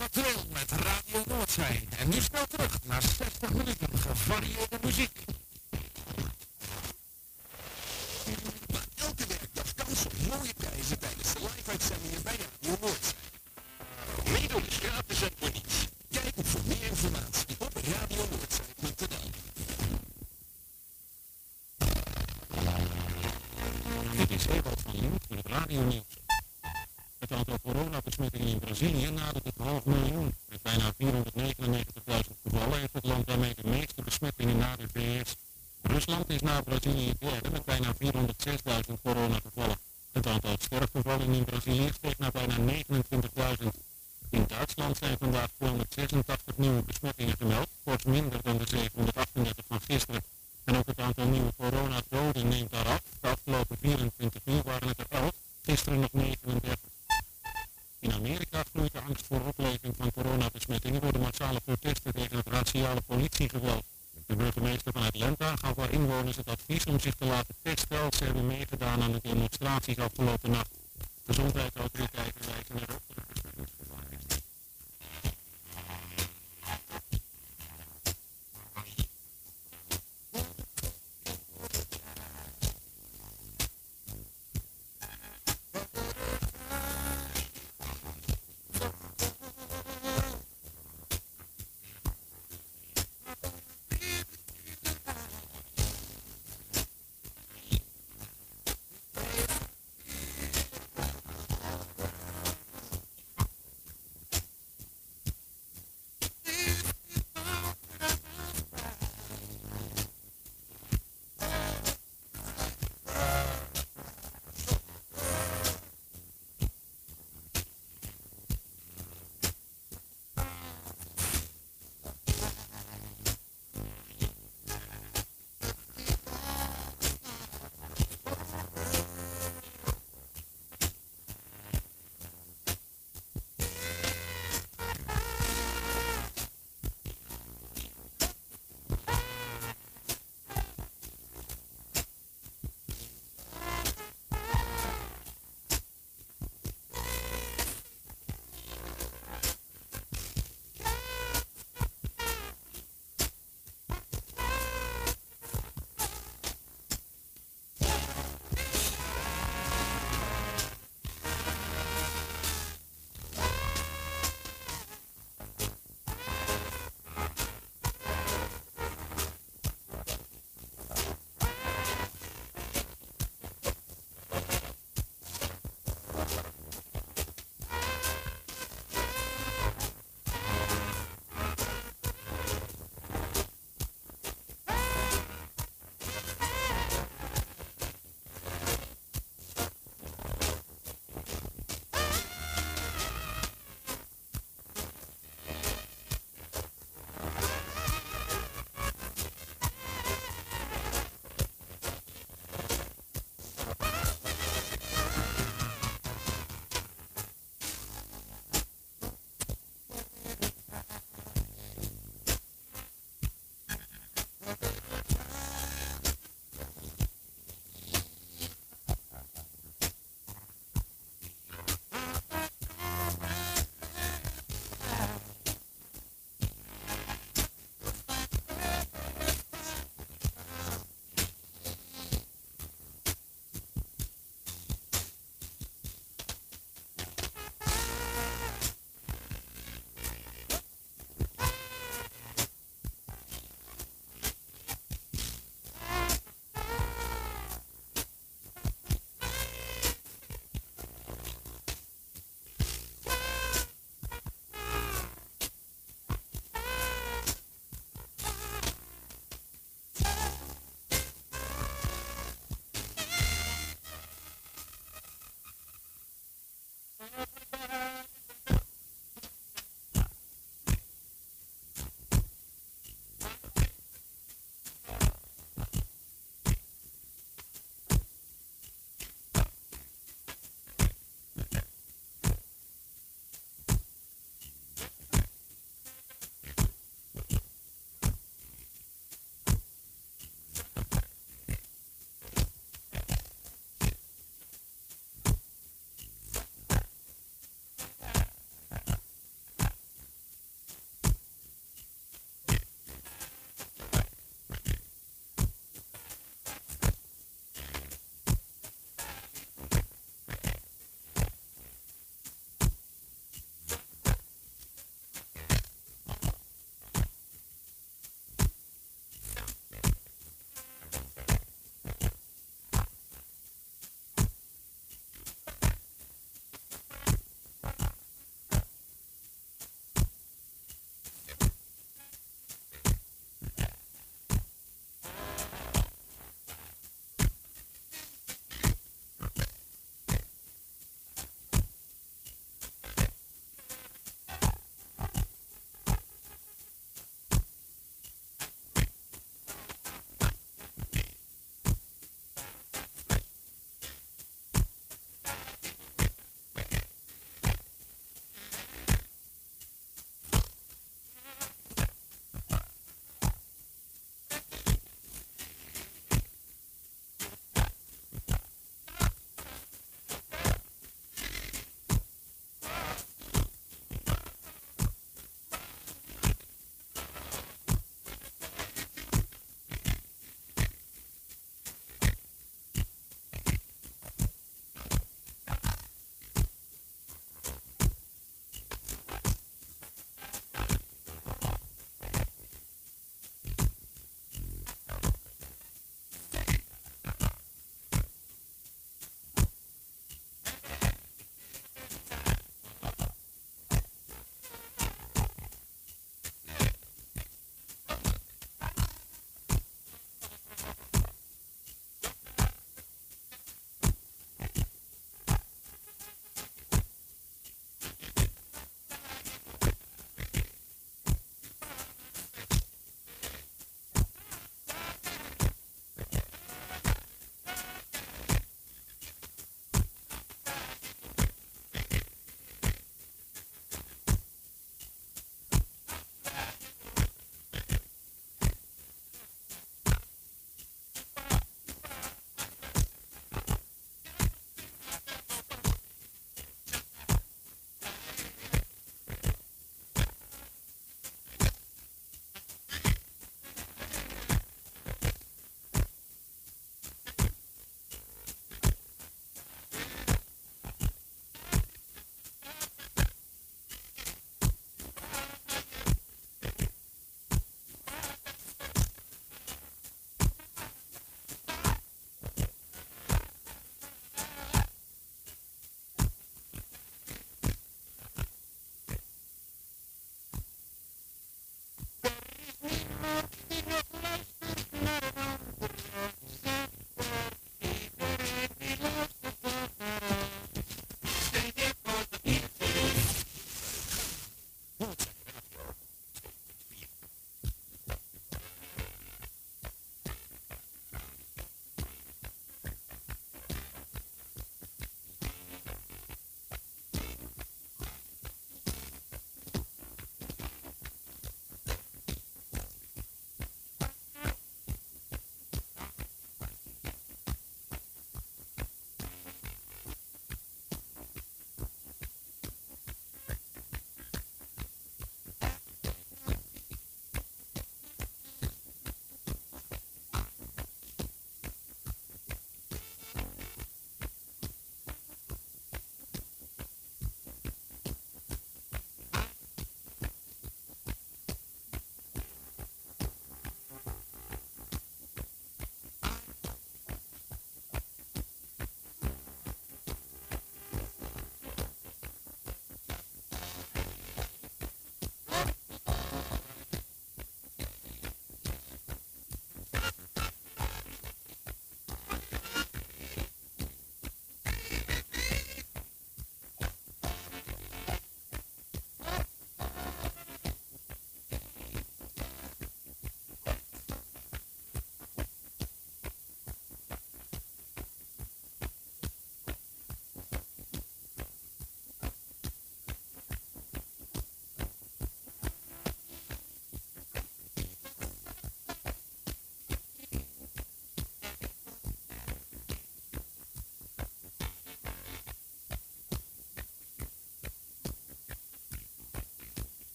Actueel met Radio Noordzee. En nu snel terug naar 60 minuten gevarieerde muziek. Brazilië steeg naar bijna 29.000. In Duitsland zijn vandaag 286 nieuwe besmettingen gemeld, kort minder dan de 738 van gisteren. En ook het aantal nieuwe coronadoden neemt daar af. De afgelopen 24 uur waren het er 11, gisteren nog 39. In Amerika groeit de angst voor opleving van coronabesmettingen door de massale protesten tegen het raciale politiegeweld. De burgemeester van Atlanta gaf haar inwoners het advies om zich te laten testen ze hebben meegedaan aan de demonstraties afgelopen nacht.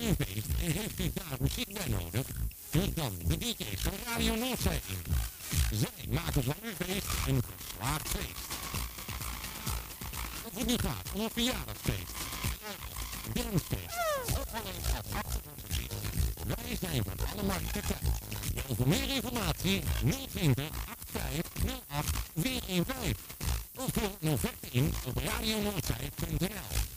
En heeft u daar muziek bij nodig? Vlieg dan de DJ's van Radio Noordzee in. Zij maken van uw feest een geslaagd feest. Of het nu gaat om een verjaardagsfeest, dancefeest of alleen achtergrondmuziek. Wij zijn van alle markten thuis. En voor meer informatie 020 85 08 415 of vul een offerte in op radionoordzij.nl.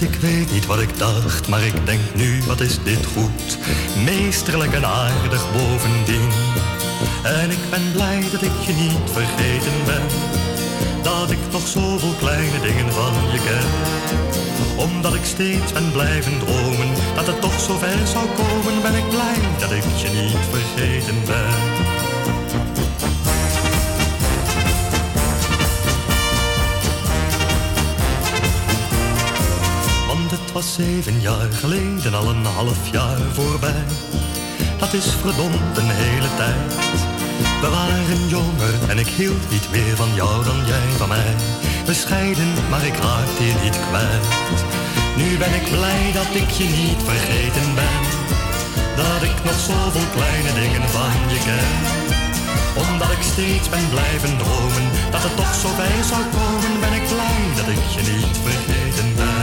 Ik weet niet wat ik dacht, maar ik denk nu, wat is dit goed? Meesterlijk en aardig bovendien. En ik ben blij dat ik je niet vergeten ben. Dat ik nog zoveel kleine dingen van je ken. Omdat ik steeds ben blijven dromen, dat het toch zo ver zou komen, ben ik blij dat ik je niet vergeten ben. Was zeven jaar geleden al een half jaar voorbij. Dat is verdomd een hele tijd. We waren jonger en ik hield niet meer van jou dan jij van mij. Bescheiden, maar ik raakte je niet kwijt. Nu ben ik blij dat ik je niet vergeten ben. Dat ik nog zoveel kleine dingen van je ken. Omdat ik steeds ben blijven dromen, dat het toch zo bij zou komen, ben ik blij dat ik je niet vergeten ben.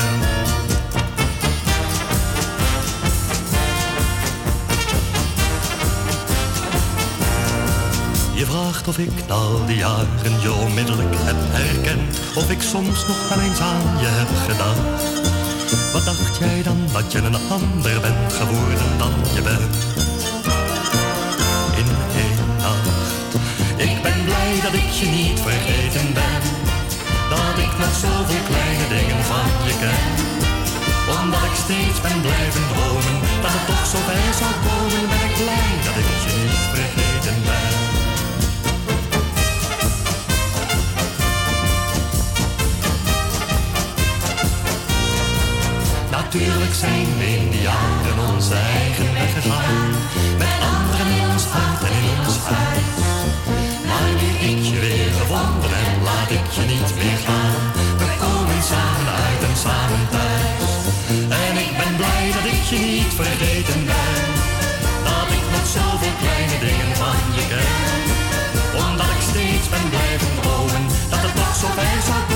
Of ik al die jaren je onmiddellijk heb herkend. Of ik soms nog wel eens aan je heb gedacht. Wat dacht jij dan dat je een ander bent geworden dan je bent? In één nacht. Ik ben blij dat ik je niet vergeten ben. Dat ik nog zoveel kleine dingen van je ken. Omdat ik steeds ben blijven dromen. Dat het toch zo bij zou komen, ben blij dat ik je niet vergeten ben. Natuurlijk zijn we in die jaren onze eigen weg gegaan. Met anderen in ons hart en in ons huis. Maar nu ik je weer gevonden en laat ik je niet meer gaan. We komen samen uit en samen thuis. En ik ben blij dat ik je niet vergeten ben. Dat ik nog zoveel kleine dingen van je ken. Omdat ik steeds ben blijven dromen. Dat het toch zo bij zou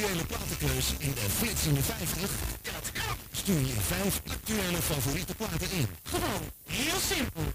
actuele platenkeus in de flitsende 50? Dat kan. Stuur je vijf actuele favoriete platen in. Gewoon heel simpel.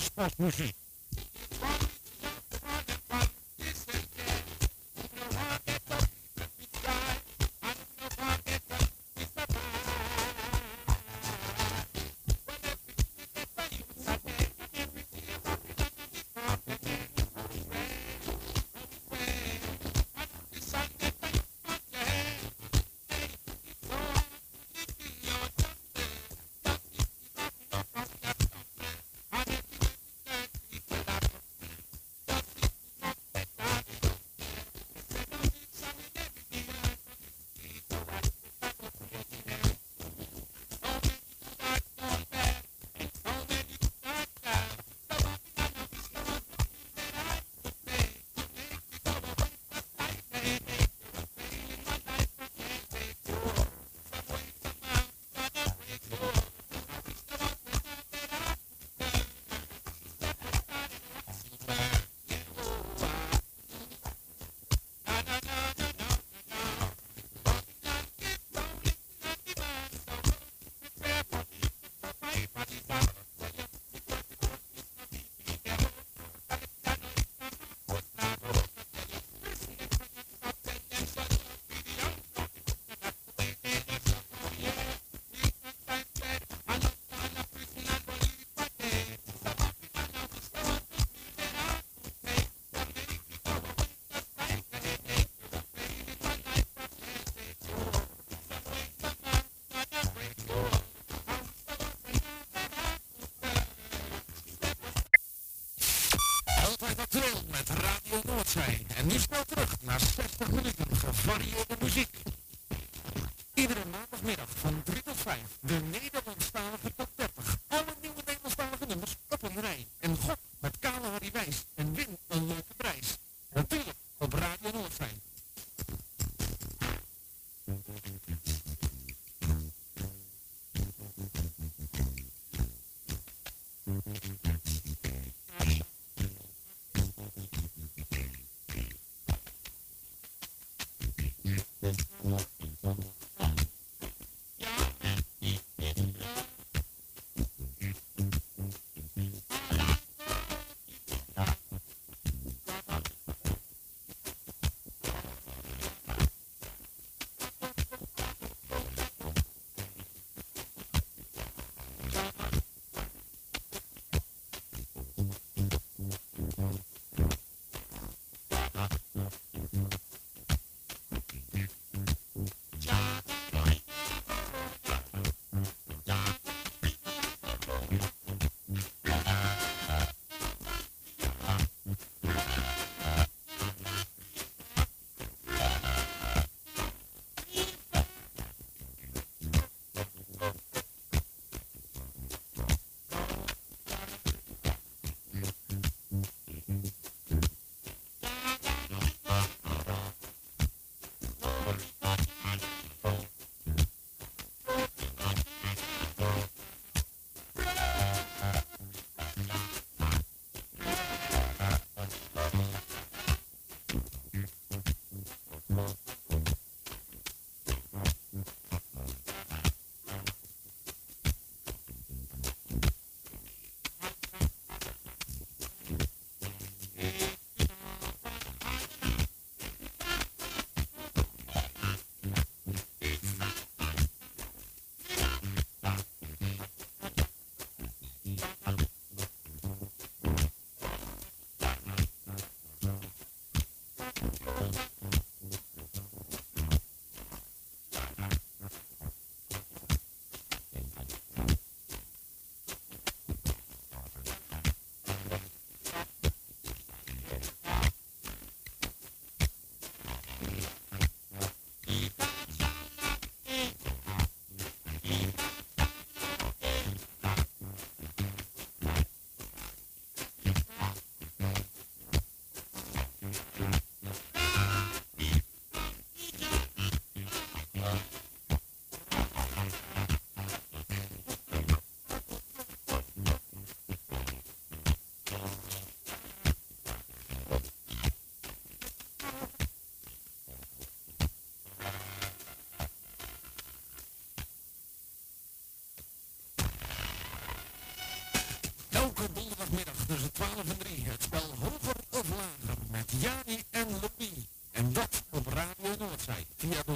наш наш мужик. Actueel met Radio Noordzee. En nu snel terug naar 60 minuten gevarieerde muziek. Iedere maandagmiddag van 3 tot 5 de Nederlandstalige donderdagmiddag tussen 12 en 3 het spel Hoger of Lager met Jani en Louis. En dat op Radio Noordzij via de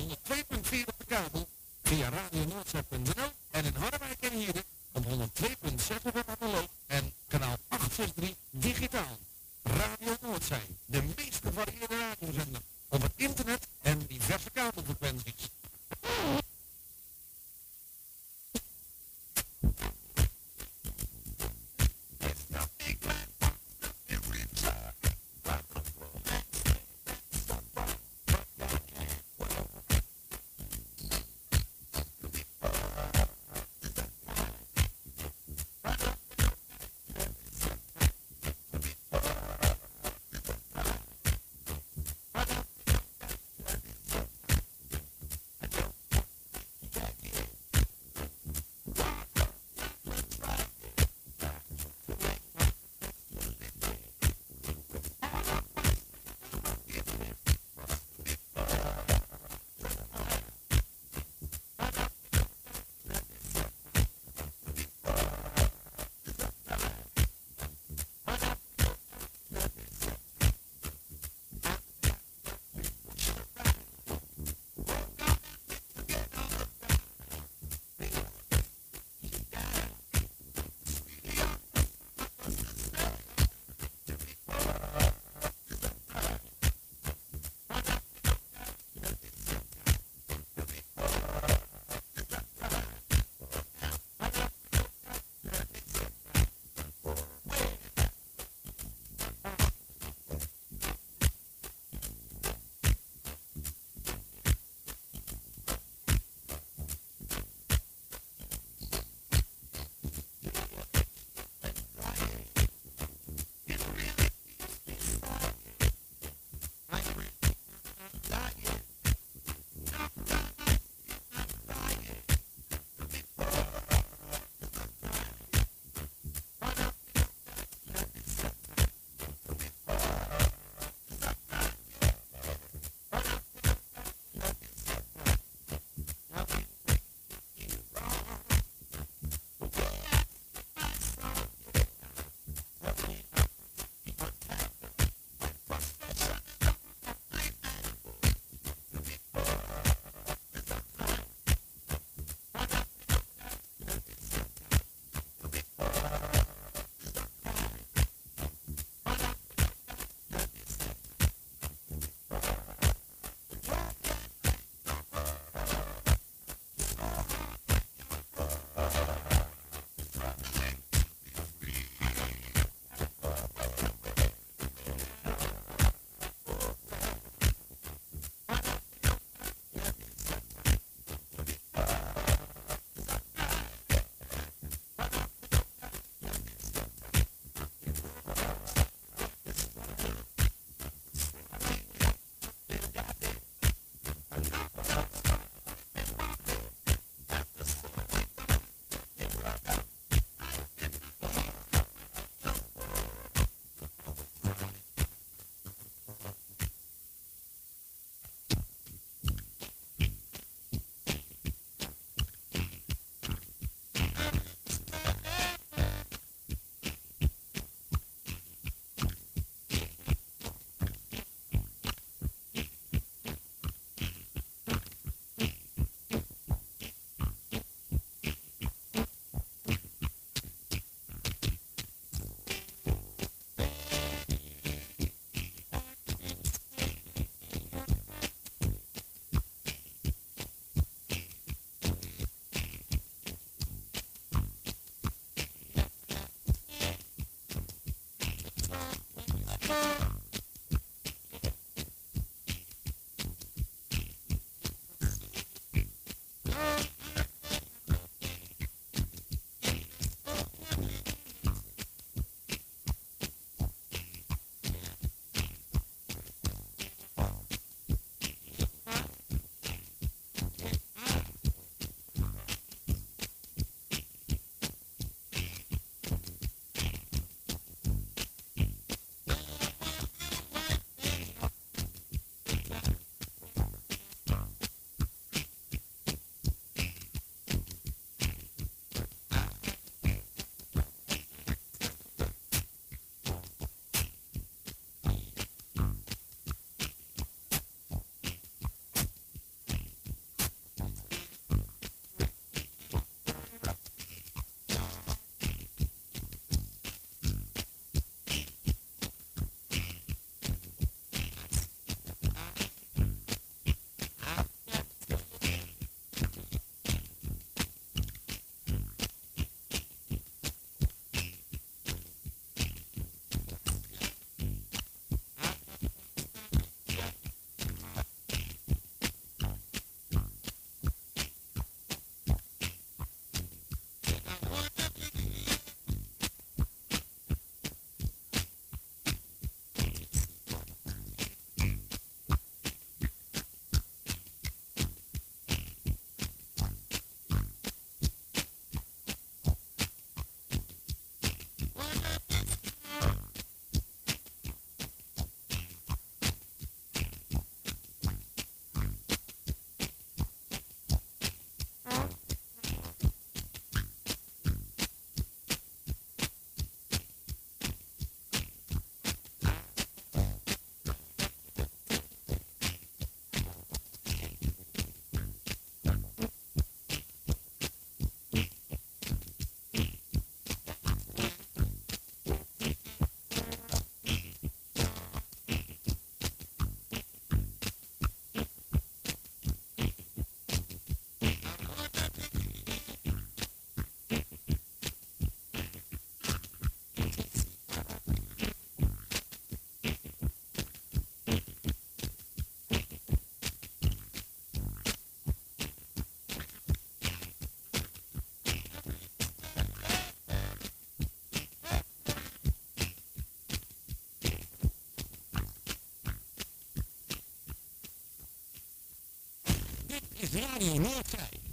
is Radio Noordzij.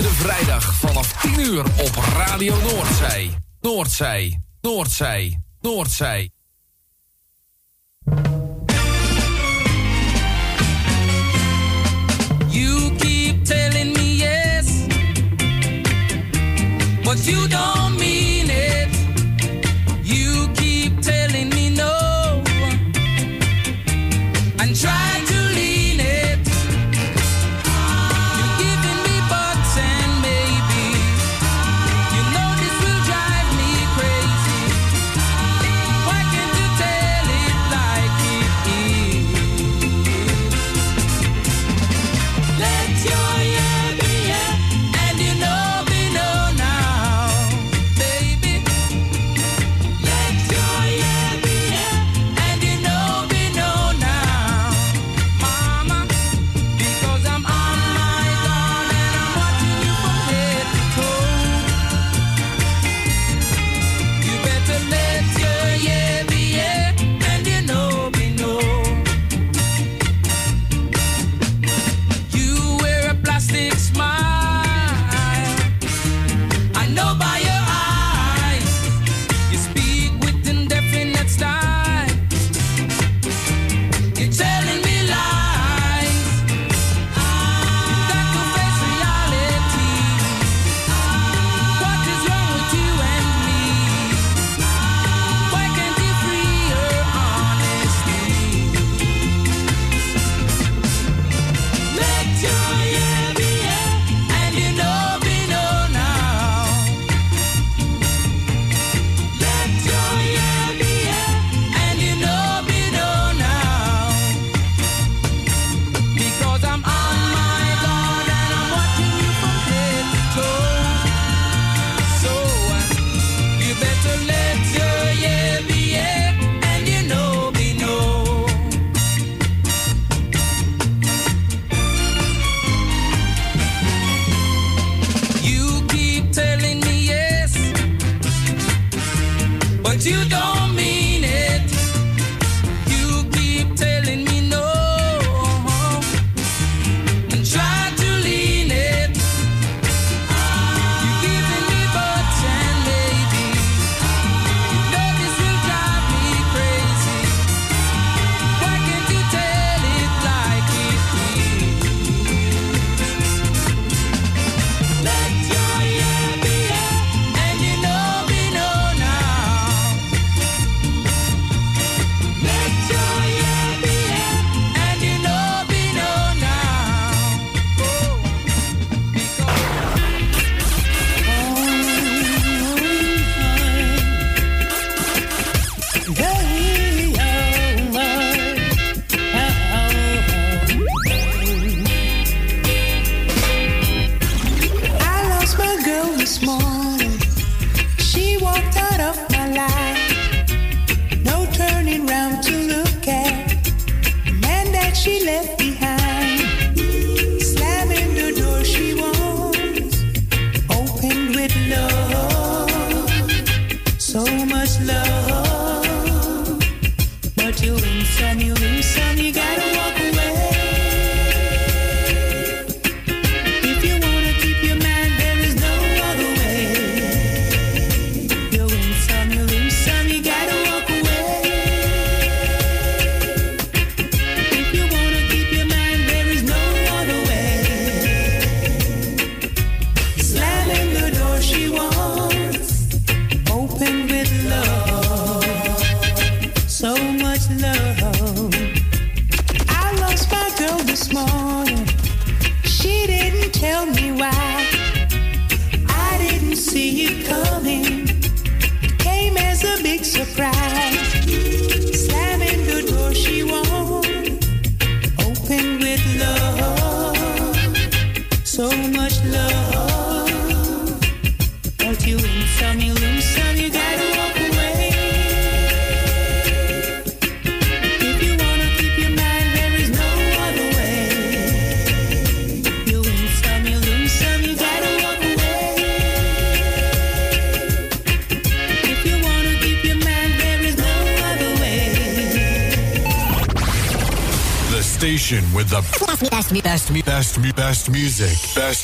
De vrijdag vanaf 10 uur op Radio Noordzij. Noordzij, Noordzij, Noordzij.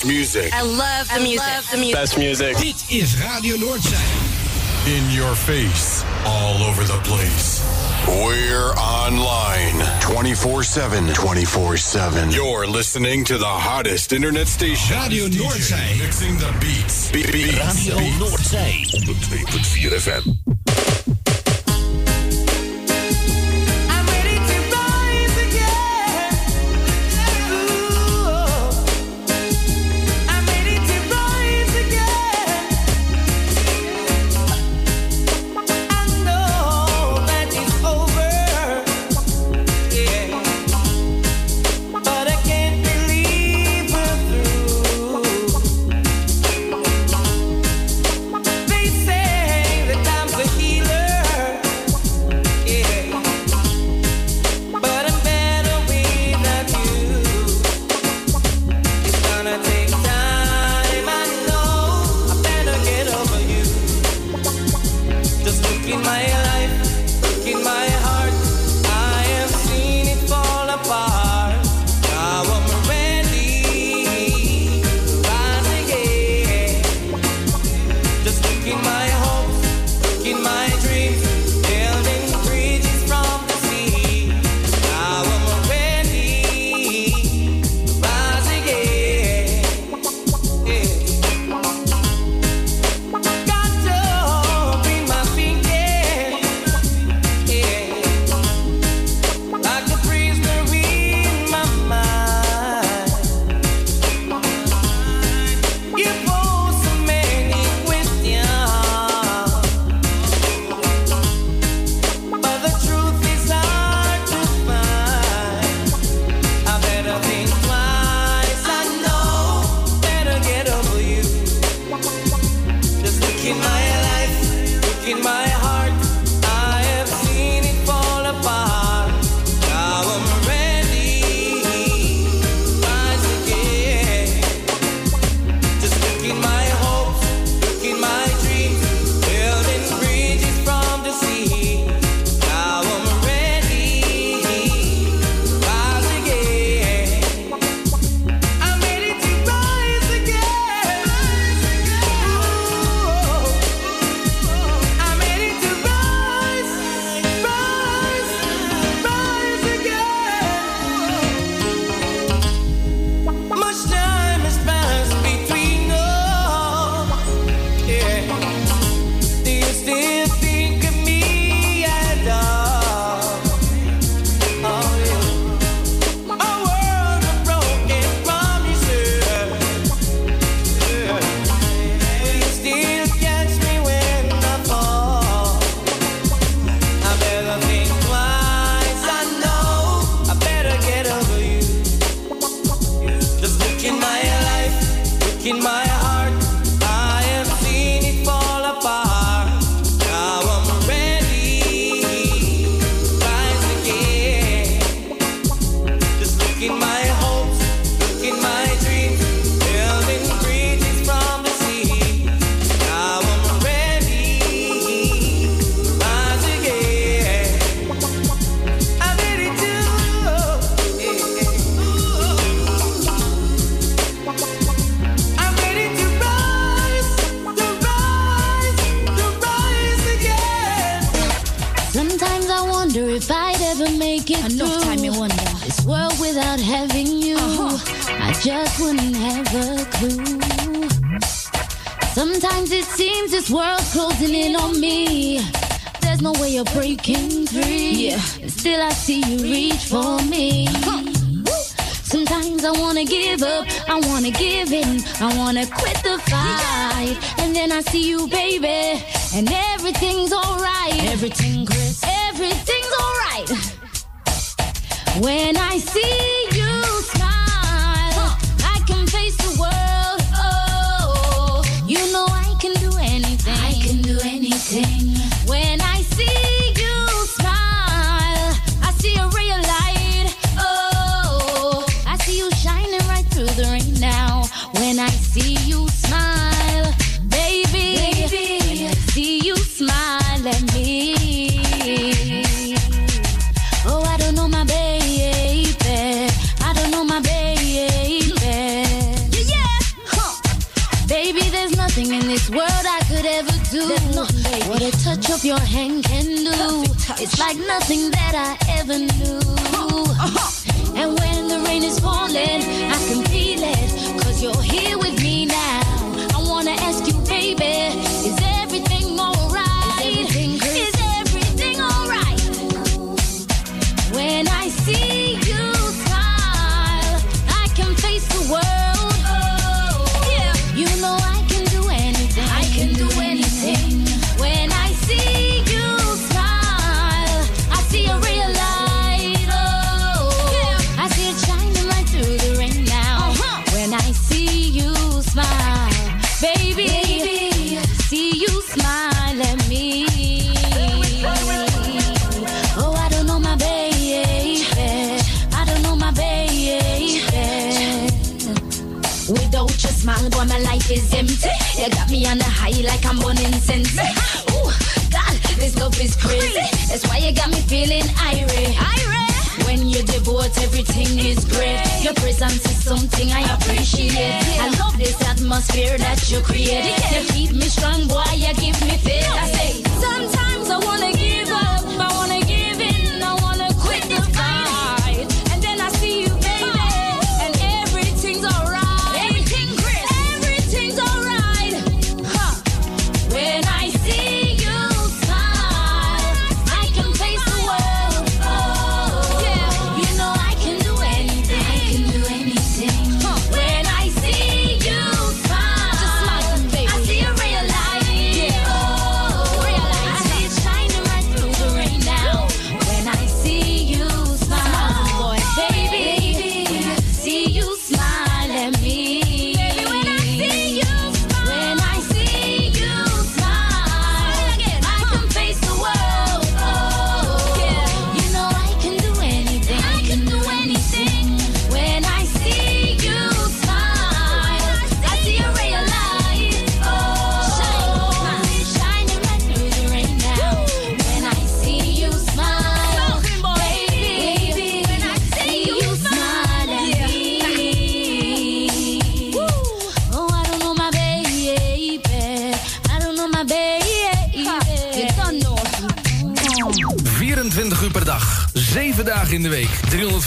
music. I love the I music. Love the music. Best music. It is is Radio Noordzee. In your face, all over the place. We're online 24 7. 24 7. You're listening to the hottest internet station. Radio Noordzee. Mixing the beats. beats. Radio Noordzee. 102.4 FM. life, in my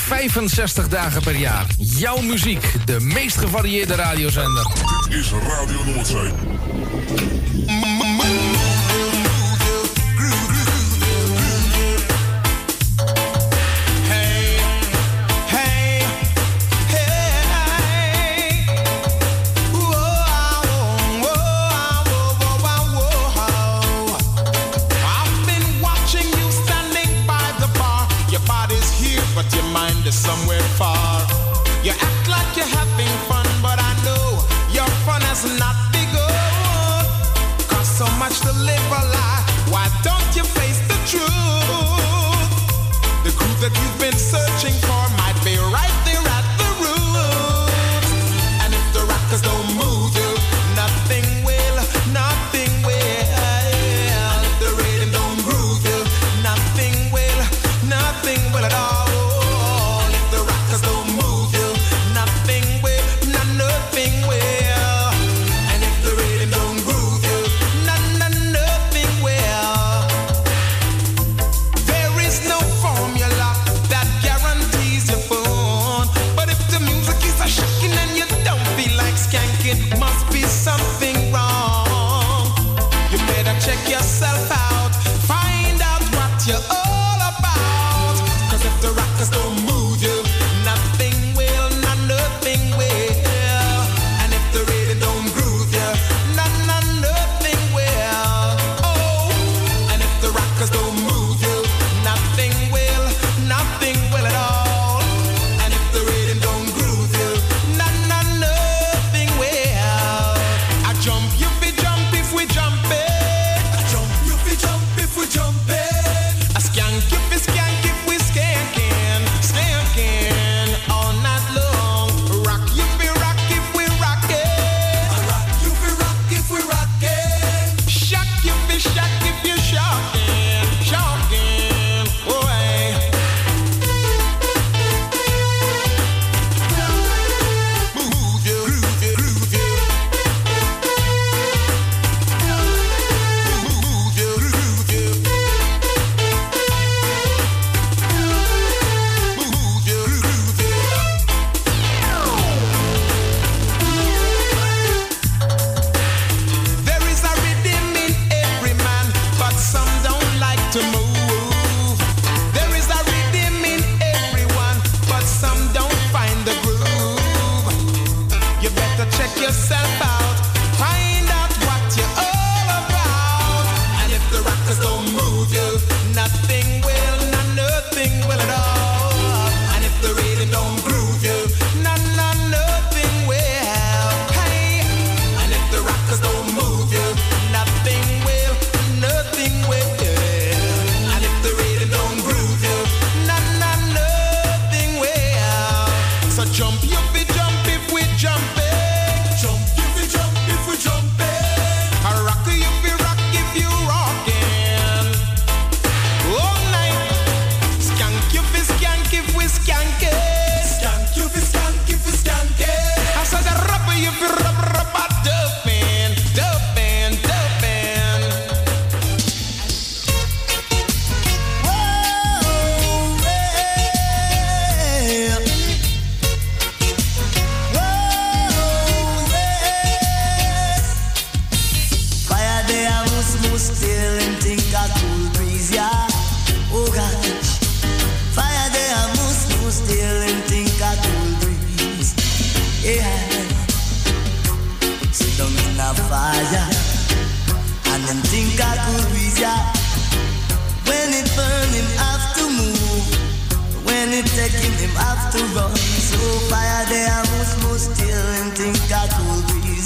65 dagen per jaar. Jouw muziek, de meest gevarieerde radiozender. Dit is Radio Noordzee.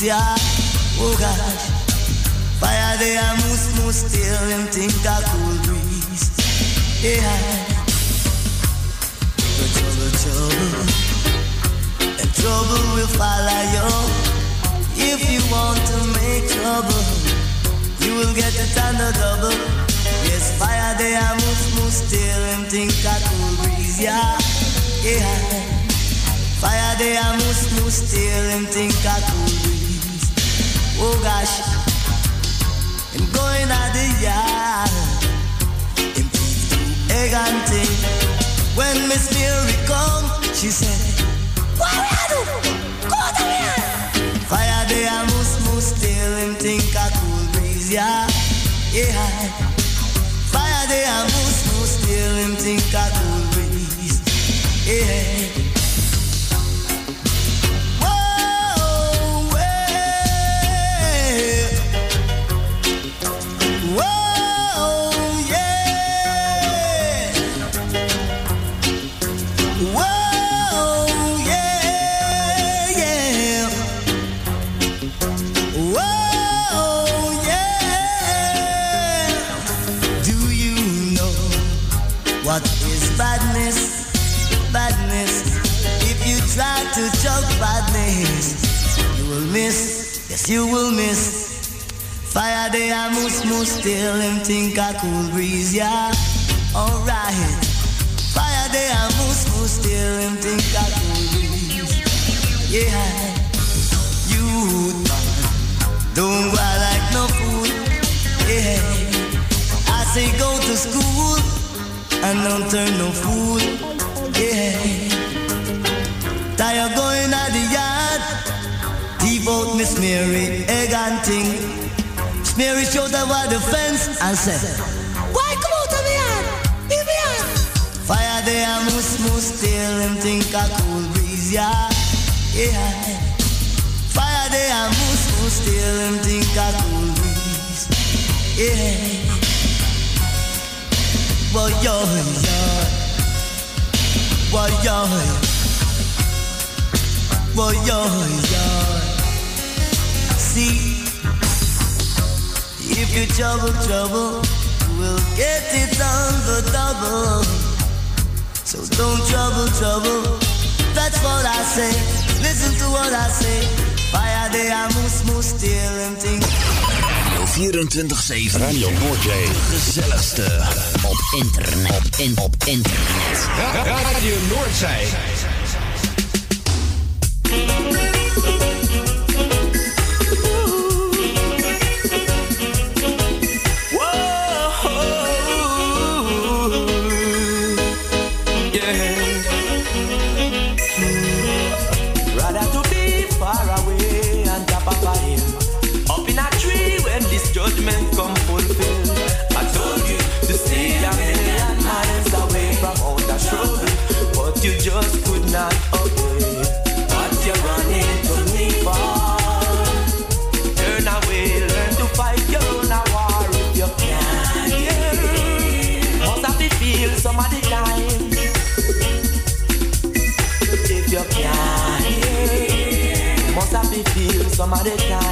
Cool. Oh gosh. Fire there, I must, must still and think a cool breeze, yeah. The trouble, trouble, and trouble will follow you. If you want to make trouble, you will get it on the double. Yes, fire there, I must, must still and think a cool breeze, yeah, yeah. Fire there, I must, must still and think a cool breeze. Oh gosh, I'm going out the yard, and to egg and thing. When Miss Mary come, she said, What are you? Go to here. Fire there, I must, must still and think a cool breeze, yeah, yeah. Fire there, I must, must still and think a cool breeze, yeah. You will miss. Fire day, I must, must still and think I cool breeze, yeah. Alright. Fire day, I must, must still and think I cool breeze, yeah. You don't go like no fool, yeah. I say go to school and don't turn no fool, yeah. Tired going at the yard, thief out Miss Mary, egg and thing. Miss Mary showed over the fence and said, Why come out of yard? Leave me yard. Fire there, must, must still and think a cool breeze, yeah, yeah. Fire there, must, must still and think a cool breeze, yeah. Well, yo, yo, well, yo, well, yo, yo. See, if you trouble, trouble, we'll get it on the double. So don't trouble, trouble. That's what I say. Listen to what I say. Fire day, I must, must steal and think. Radio 24-7. Radio Noordzee. De gezelligste. Op internet. Op, in, op internet. Radio Noordzee. party time.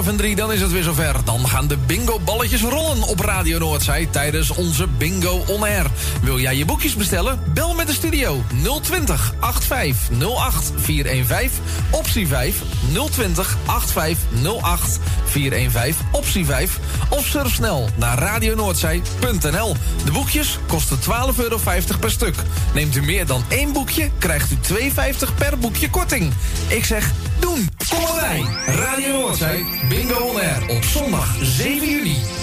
12 en 3, dan is het weer zover. Dan gaan de bingo-balletjes rollen op Radio Noordzij tijdens onze Bingo On Air. Wil jij je boekjes bestellen? Bel met de studio 020 8508 415 optie 5 020 8508 415 optie 5 of surf snel naar radionoordzij.nl. De boekjes kosten 12,50 euro per stuk. Neemt u meer dan één boekje, krijgt u 2,50 per boekje korting. Ik zeg doen. Kom erbij. Radio Noordzij, Bingo On Air op zondag 7 juni.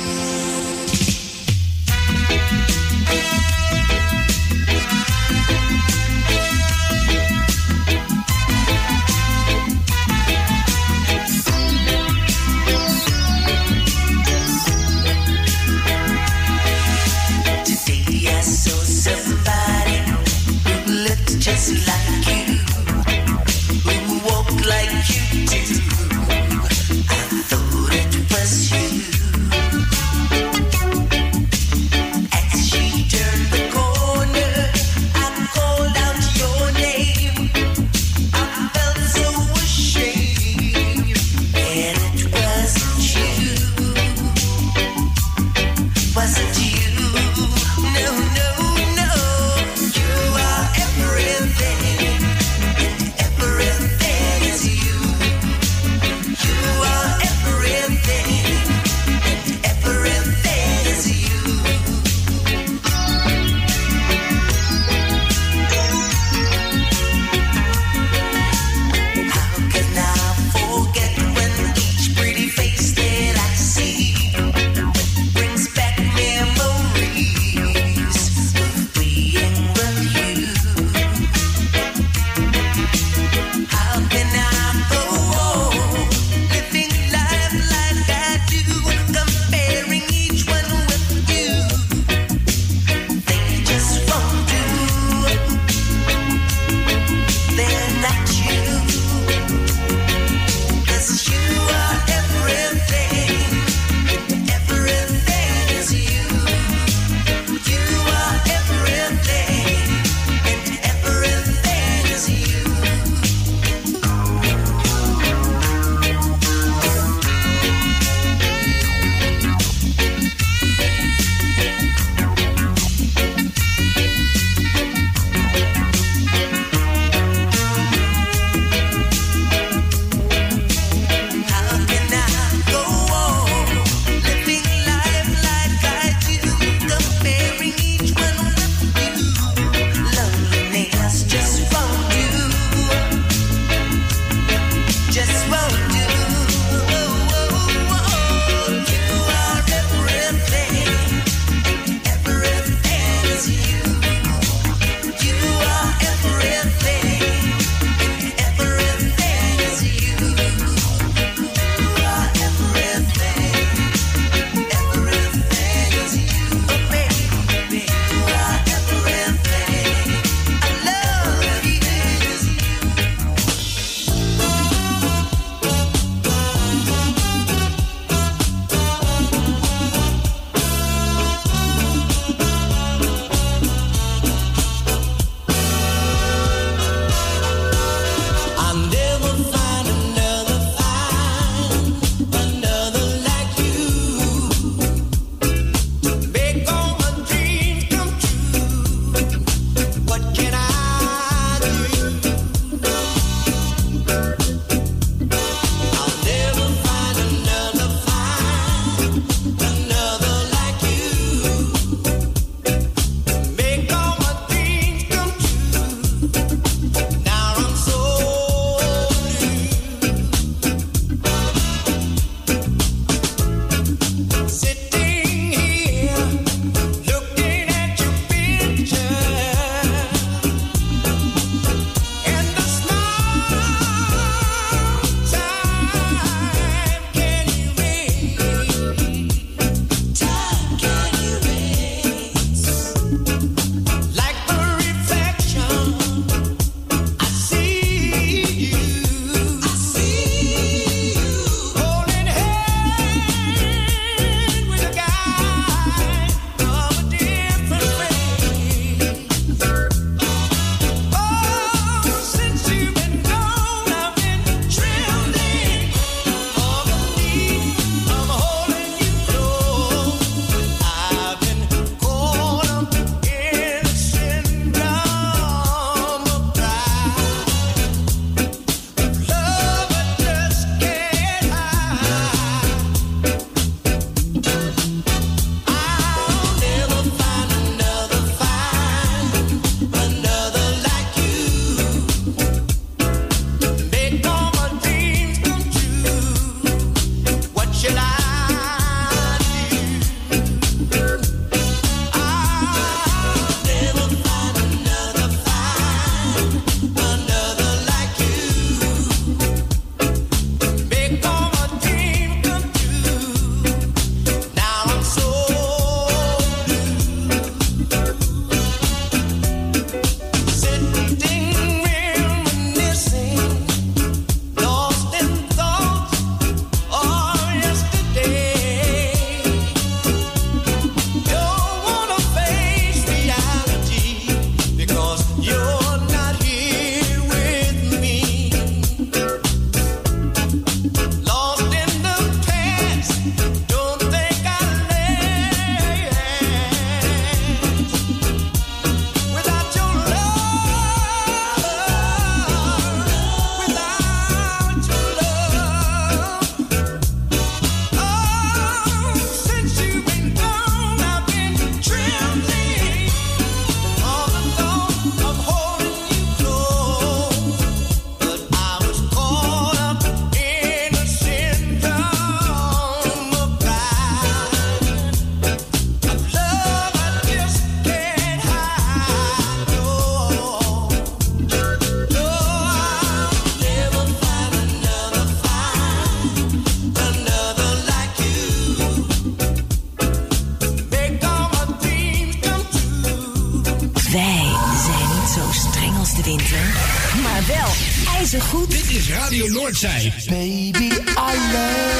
Noordzij. Baby, I love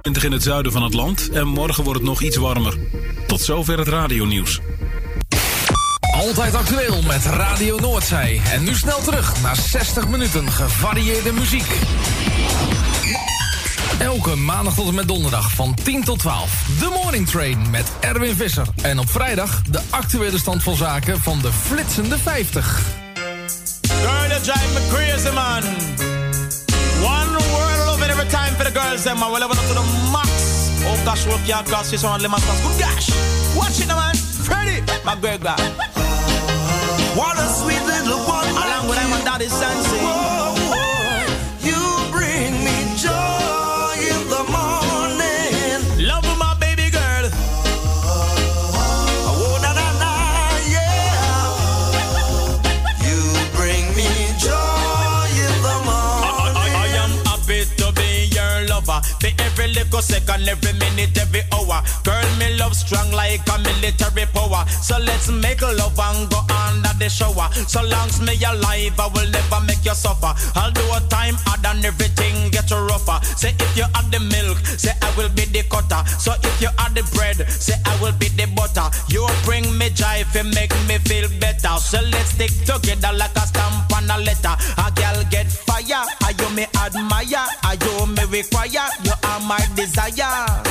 20 in het zuiden van het land en morgen wordt het nog iets warmer. Tot zover het radionieuws. Altijd actueel met Radio Noordzij. En nu snel terug naar 60 minuten gevarieerde muziek. Elke maandag tot en met donderdag van 10 tot 12. The Morning Train met Erwin Visser. En op vrijdag de actuele stand van zaken van de flitsende 50. Girl, you drive me crazy, man. One world love it every time for the girls, them, man. We'll level up to the max. Oh, gosh, work your this one, lemon cross. Good gosh. Watch it, man. Freddy, my great guy. What a sweet little one. Along with my daddy sensei. Little second, every minute, every hour. Girl, me love strong like a military power. So let's make love and go under the shower. So long's me alive, I will never make you suffer. I'll do a time hard and everything get rougher. Say if you add the milk, say I will be the cutter. So if you add the bread, say I will be the butter. You bring me joy, if make me feel better. So let's stick together like a stamp on a letter. A girl get fire, I you me admire, I you me require. You my desire.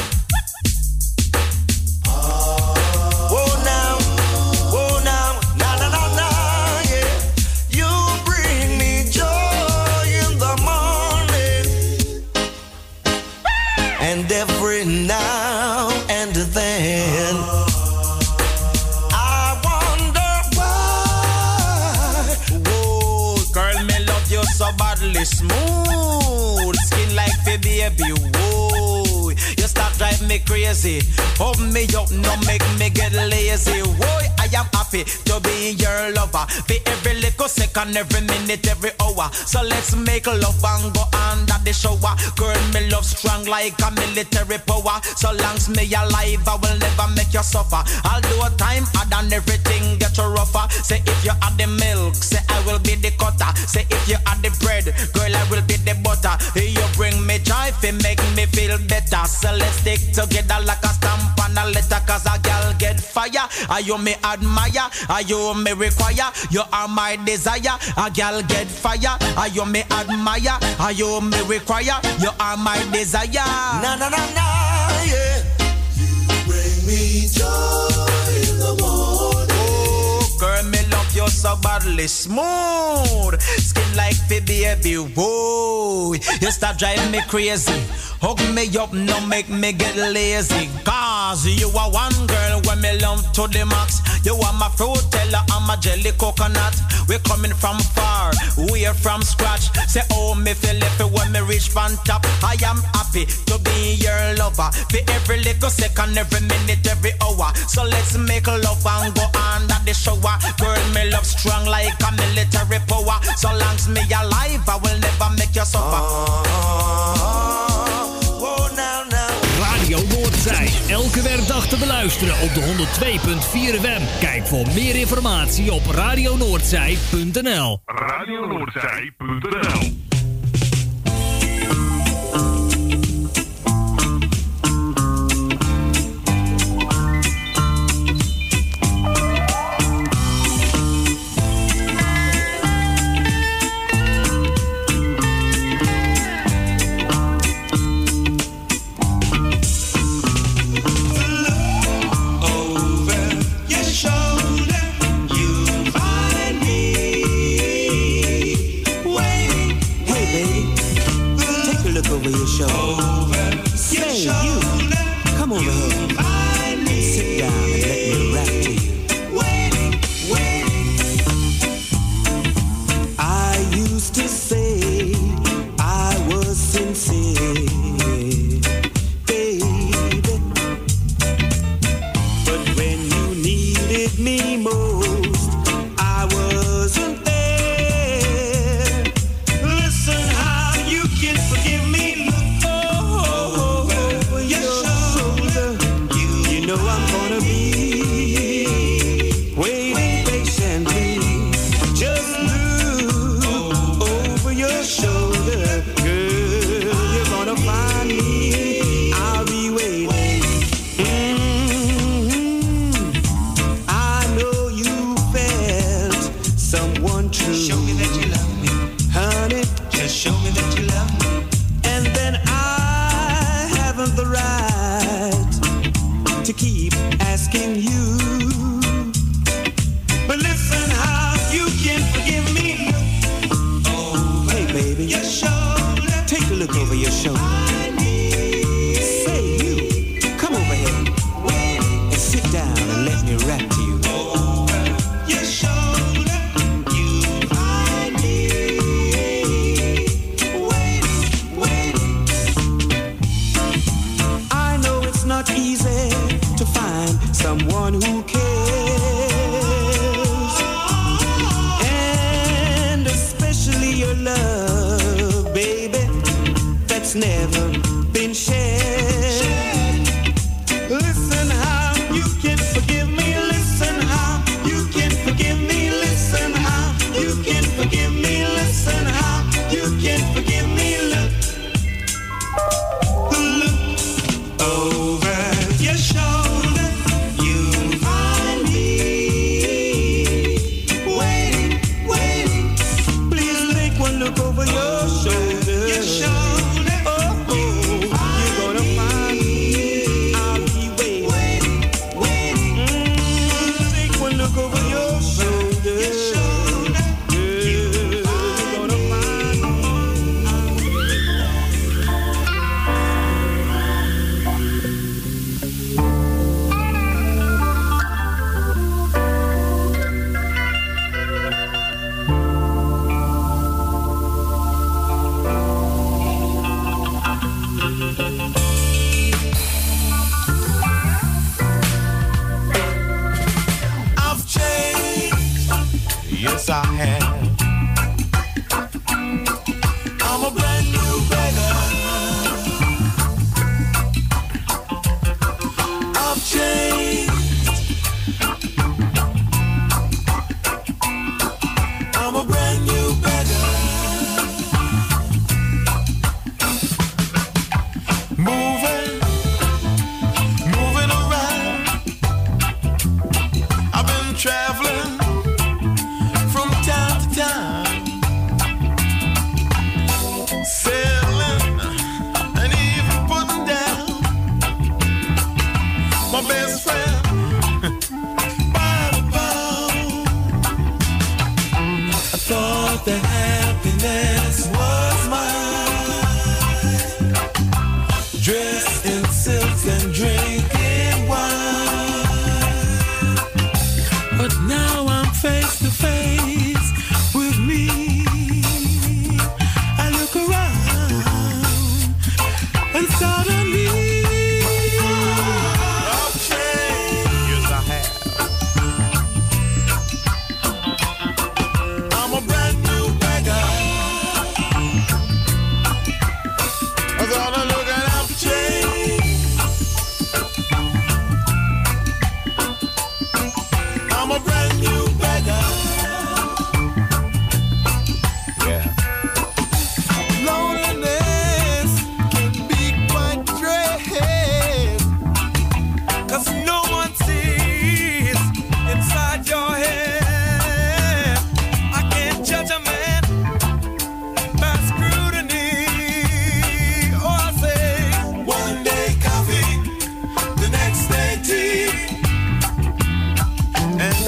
Crazy. Open me up, no make me get lazy. Whoa, I am happy to be your lover. Be every little second, every minute, every hour. So let's make love and go under the shower. Girl, me love strong like a military power. So long's me alive, I will never make you suffer. I'll do a time hard and everything get you rougher. Say if you add the milk, say I will be the cutter. Say if you add the bread, girl, I will be the butter. You bring me joy, fi make me feel better. So let's stick together like a stamp on a letter. Cause a girl get fire. Are you me admire? Are you me require? You are my desire. A girl get fire. Are you me admire? Are you me require? You are my desire. Na na na na, yeah. You Bring me joy in the morning. Oh, girl, me love you so badly smooth. Skin like the baby, whoa. You start driving me crazy. Hug me up, no make me get lazy. Cause you are one girl when me love to the max. You are my fruit teller, I'm my jelly coconut. We're coming from far, we're from scratch. Say, oh, me feel it when me reach on top. I am happy to be your lover. For every little second, every minute, every hour. So let's make love and go under the shower. Girl, me love strong like a military power. So long's me alive, I will never make you suffer. Radio Noordzij. Elke werkdag te beluisteren op de 102.4 FM. Kijk voor meer informatie op radionoordzij.nl radionoordzij.nl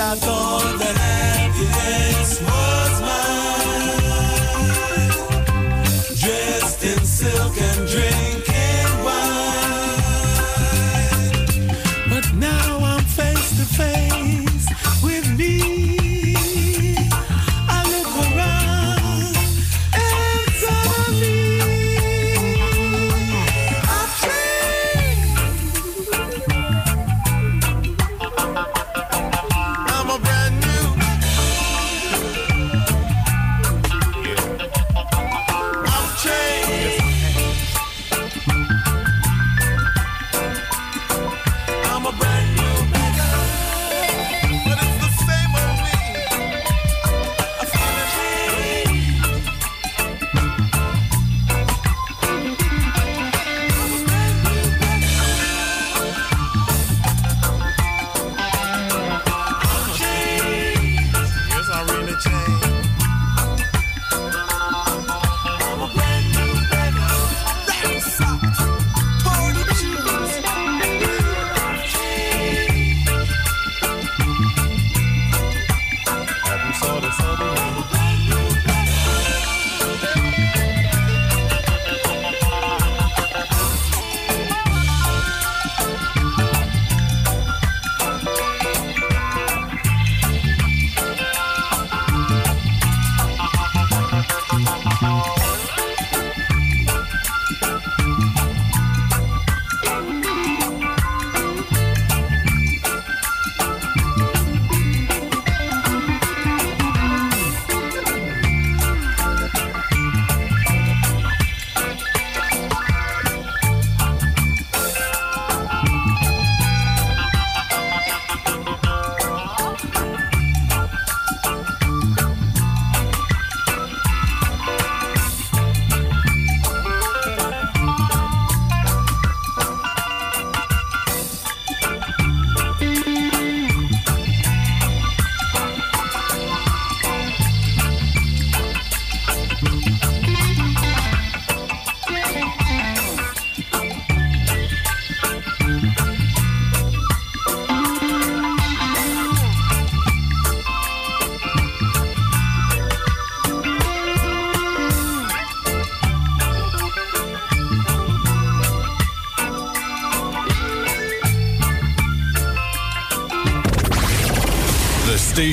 That happiness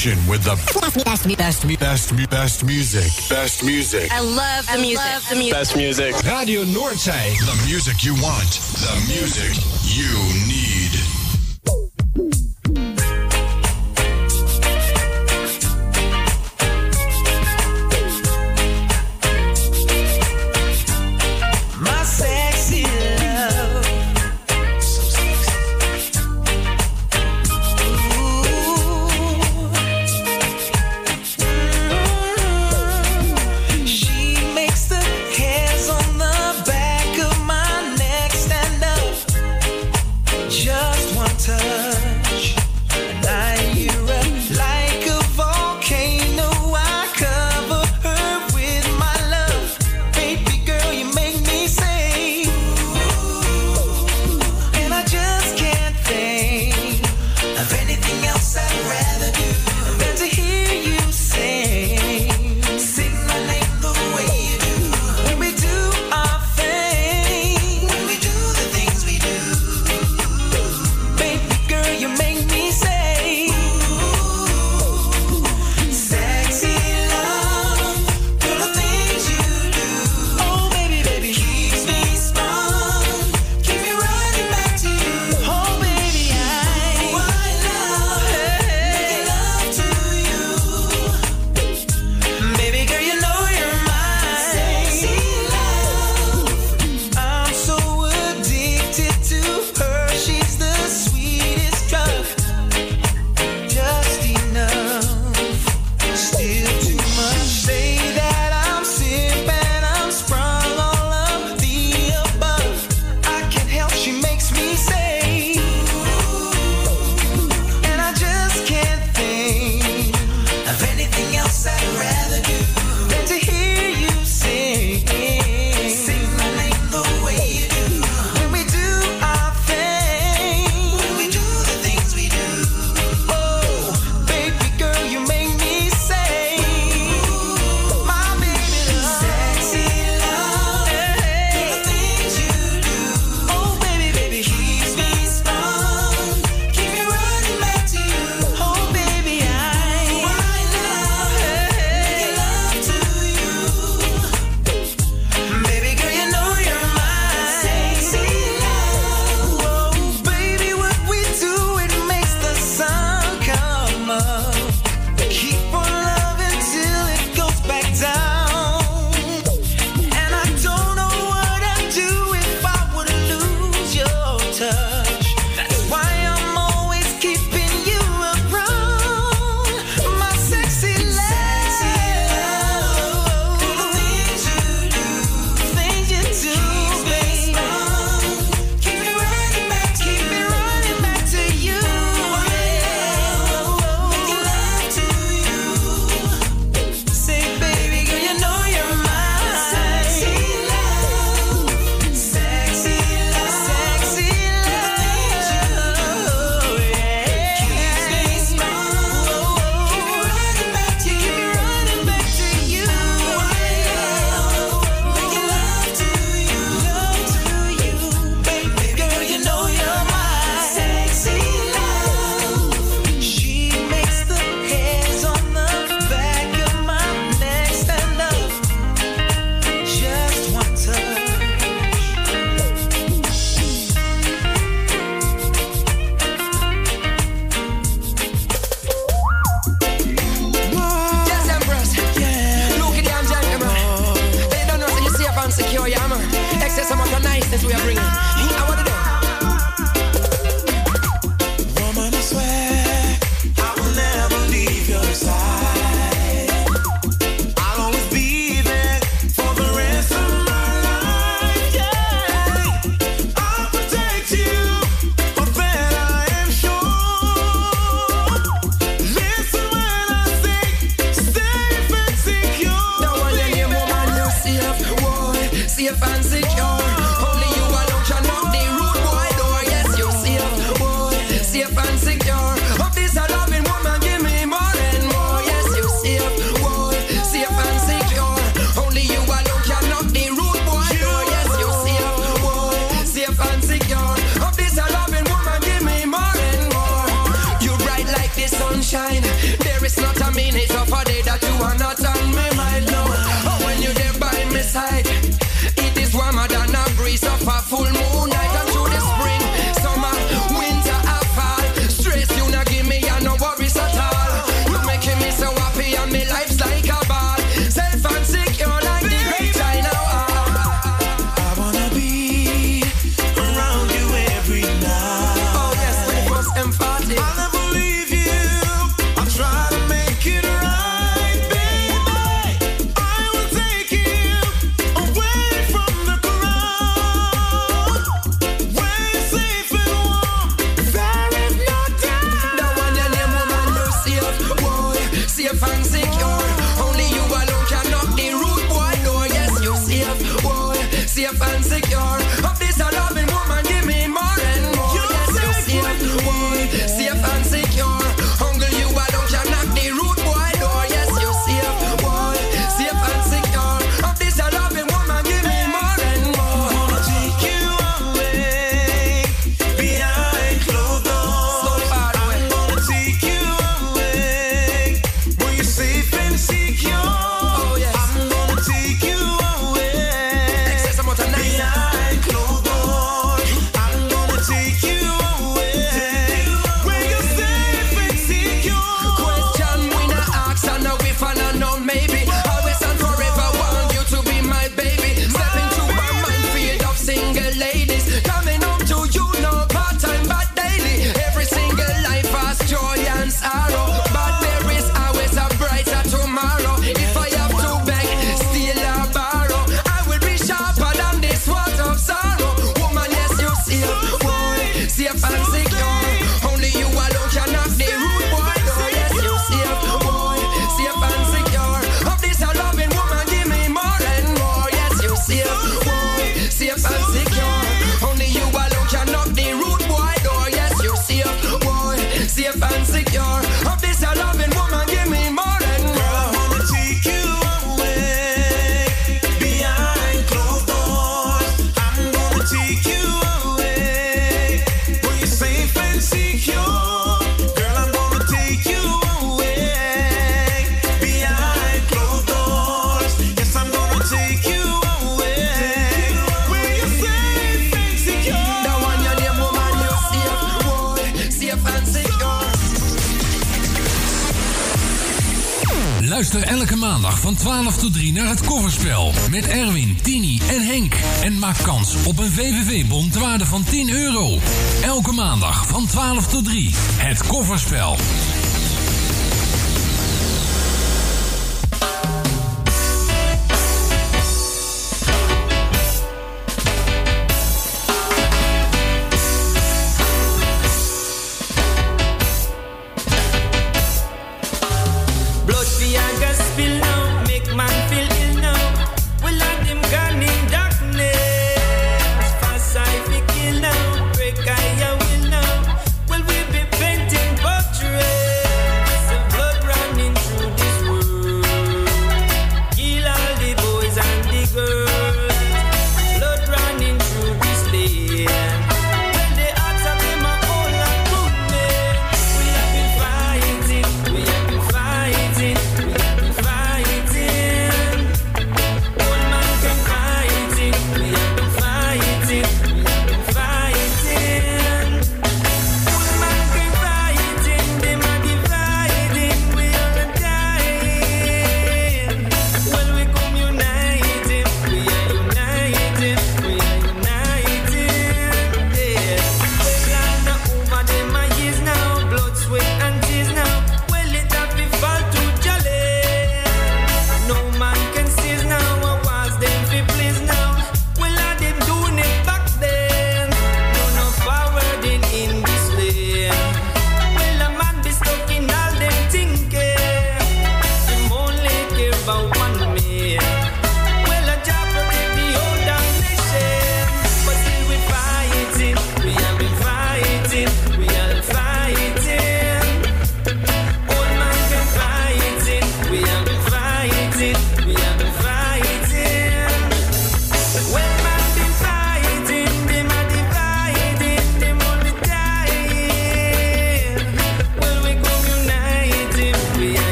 station with the best, best, best, best, best music. Best music. I love the I music. Love the music. Best music. Radio Norte. The music you want. The music you need.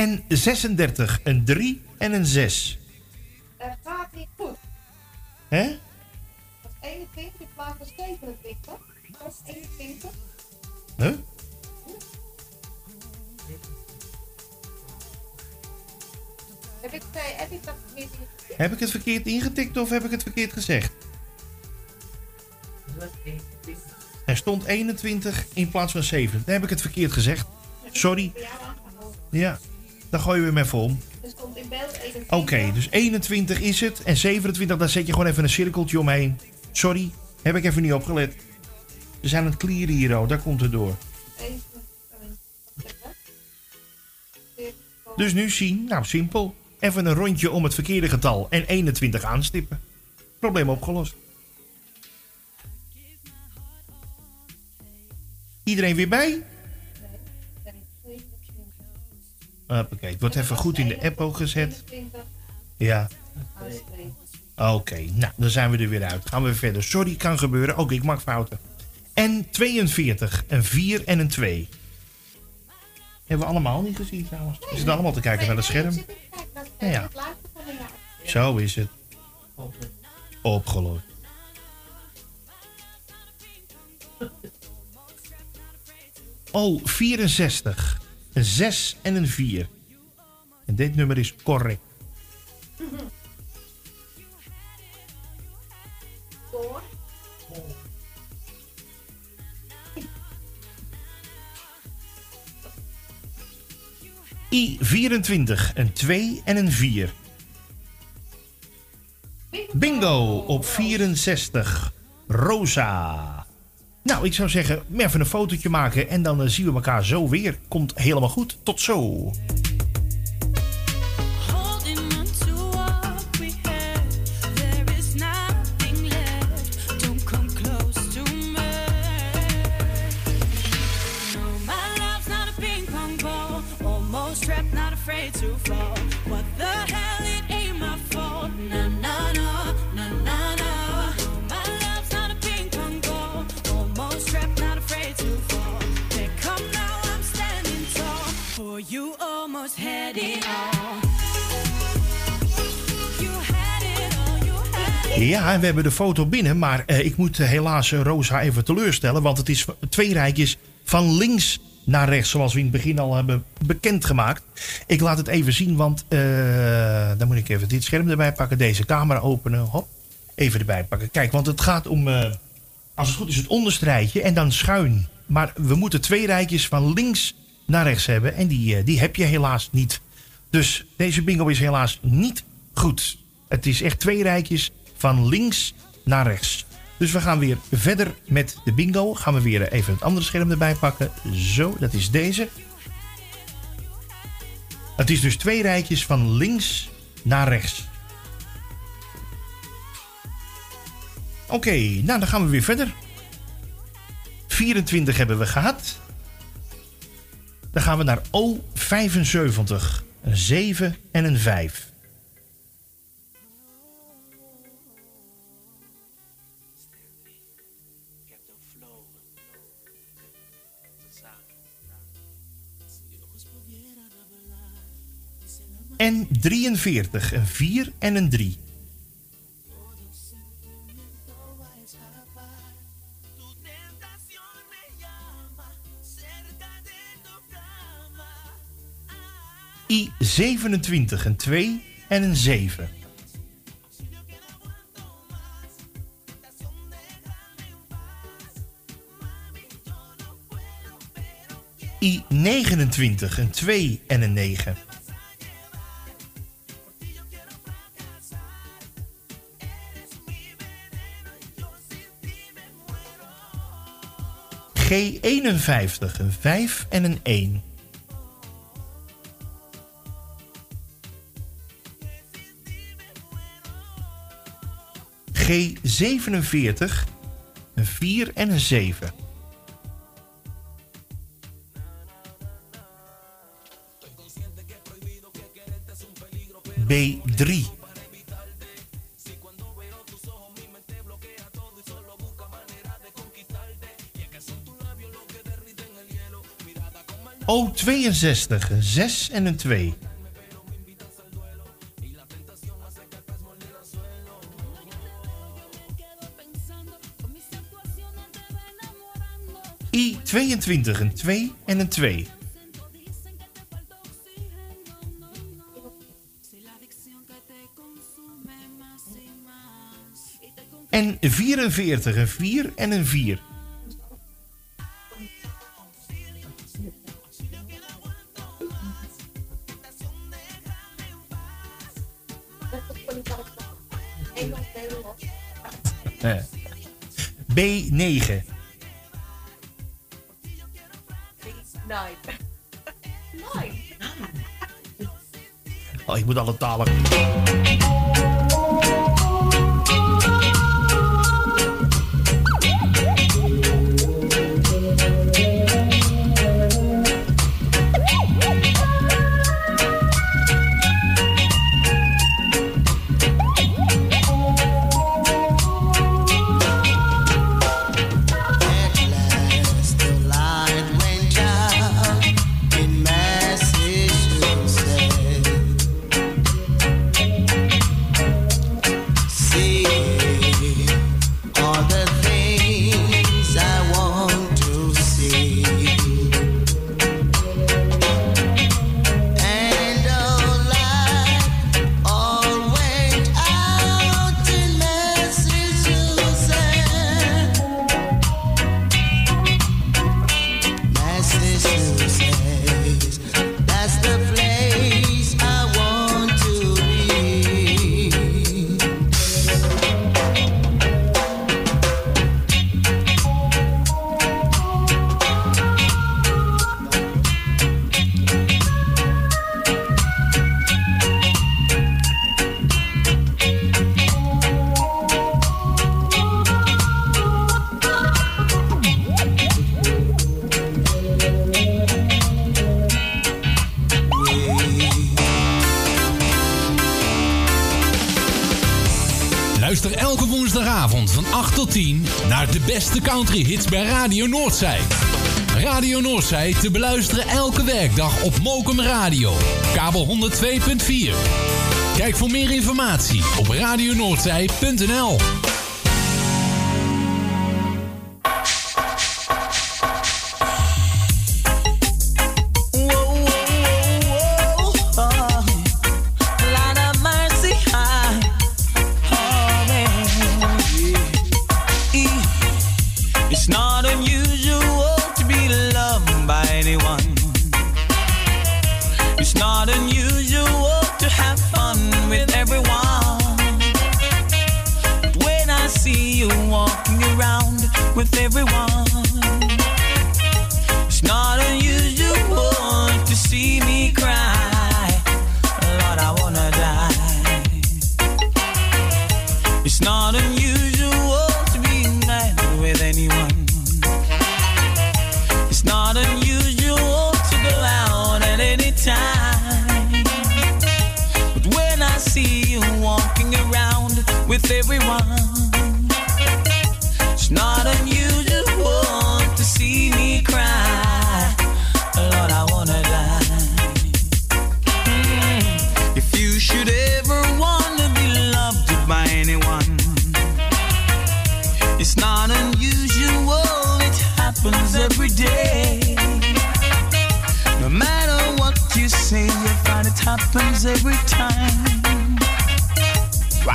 en 36. Een 3 en een 6. Dat gaat niet goed. Hè? Dat 21 in plaats van 27. Dat is 21. Huh? Heb ik, eh, heb, ik dat verkeerd heb ik het verkeerd ingetikt of heb ik het verkeerd gezegd? Er stond 21 in plaats van 7. Dan heb ik het verkeerd gezegd. Sorry. Ja. Dan gooien we hem even om. Dus komt in beeld 21. Oké, dus 21 is het. En 27, daar zet je gewoon even een cirkeltje omheen. Sorry, heb ik even niet opgelet. We zijn aan het clearen hier, oh, daar komt het door. Dus nu zien, nou simpel. Even een rondje om het verkeerde getal en 21 aanstippen. Probleem opgelost. Iedereen weer bij? Hoppakee, het wordt even goed in de app gezet. Ja. Oké, nou, dan zijn we er weer uit. Gaan we verder. Sorry, kan gebeuren. Ook ik maak fouten. En 42, een 4 en een 2. Hebben we allemaal niet gezien trouwens. We zitten allemaal te kijken naar het scherm. Ja. Zo is het. Opgelost. Oh, 64. Een 6 en een 4. En dit nummer is correct. Door. I24, een 2 en een 4. Bingo op 64. Rosa. Nou, ik zou zeggen, even een fotootje maken en dan eh, zien we elkaar zo weer. Komt helemaal goed. Tot zo. You almost had it all. Ja, we hebben de foto binnen, maar eh, ik moet eh, helaas eh, Rosa even teleurstellen. Want het is twee rijtjes van links naar rechts, zoals we in het begin al hebben bekendgemaakt. Ik laat het even zien, want eh, dan moet ik even dit scherm erbij pakken, deze camera openen. Hop, even erbij pakken. Kijk, want het gaat om, als het goed is, het onderste rijtje en dan schuin. Maar we moeten twee rijtjes van links naar rechts hebben en die, eh, die heb je helaas niet. Dus deze bingo is helaas niet goed. Het is echt twee rijtjes van links naar rechts. Dus we gaan weer verder met de bingo. Gaan we weer even het andere scherm erbij pakken. Zo, dat is deze. Het is dus twee rijtjes van links naar rechts. Oké, nou dan gaan we weer verder. 24 hebben we gehad. Dan gaan we naar O75. Een 7 en een 5. En 43. Een 4 en een 3. I27. Een 2 en een 7. I29. Een 2 en een 9. G51, een 5 en een 1. G47, een 4 en een 7. B3. O62, een 6 en een 2. I22, een 2 en een 2. En 44, een 4 en een 4. country hits bij Radio Noordzij. Radio Noordzij te beluisteren elke werkdag op Mokum Radio, kabel 102.4. Kijk voor meer informatie op radionoordzij.nl.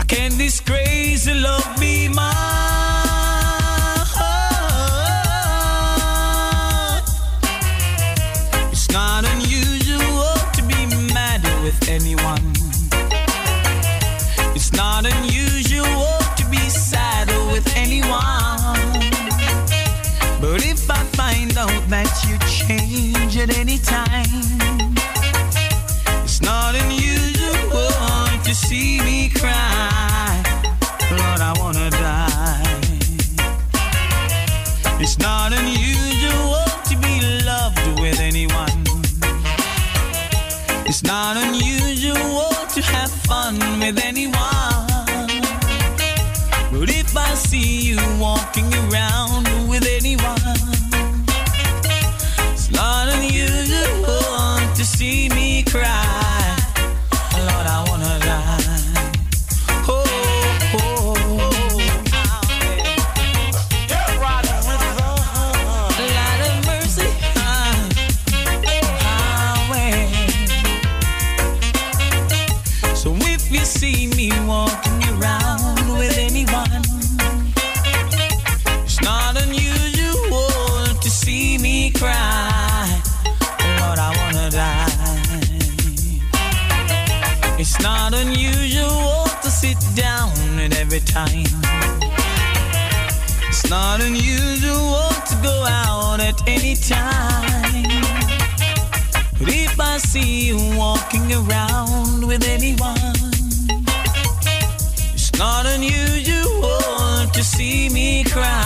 Can this crazy love be mine? It's not unusual to be mad with anyone. It's not unusual to be sad with anyone. But if I find out that you change at any time. Time. It's not unusual to go out at any time. But if I see you walking around with anyone, it's not unusual to see me cry.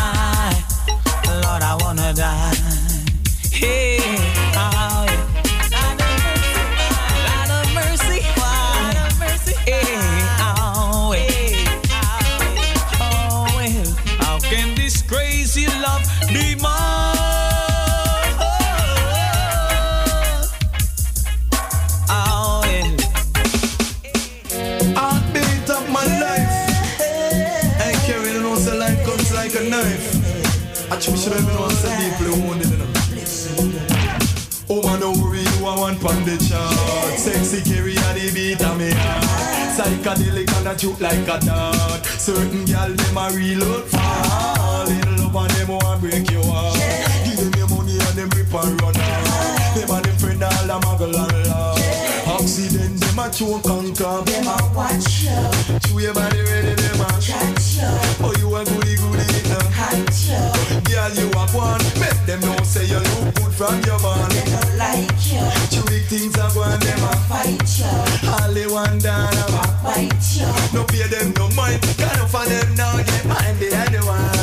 Psychedelic and a juke like a dart. Certain gal, them a reload fall. In love and them want break your heart. Give them your money and them rip and run off. Them and them friend all a muggle and laugh. Accident, them a choke and come. Them a watch you. Chew your body ready, them a catch you. Oh, you a goody goody, you know. Hot you. Girl, you a one. Make them know say you look good from your band. They don't like you. Chewy things are going, them a fight you. All they want down a bite you. No pay them no mind. Can't for them now get mind the wine.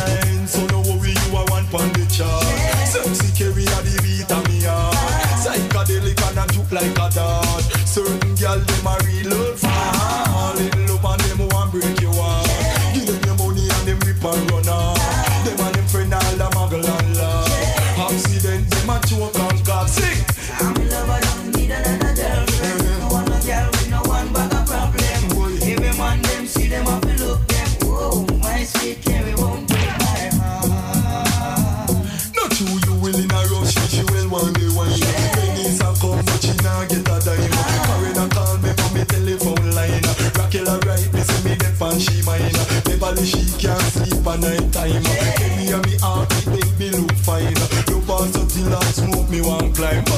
Time. Me a me heart, make me look fine. No pass up till I smoke me one climb.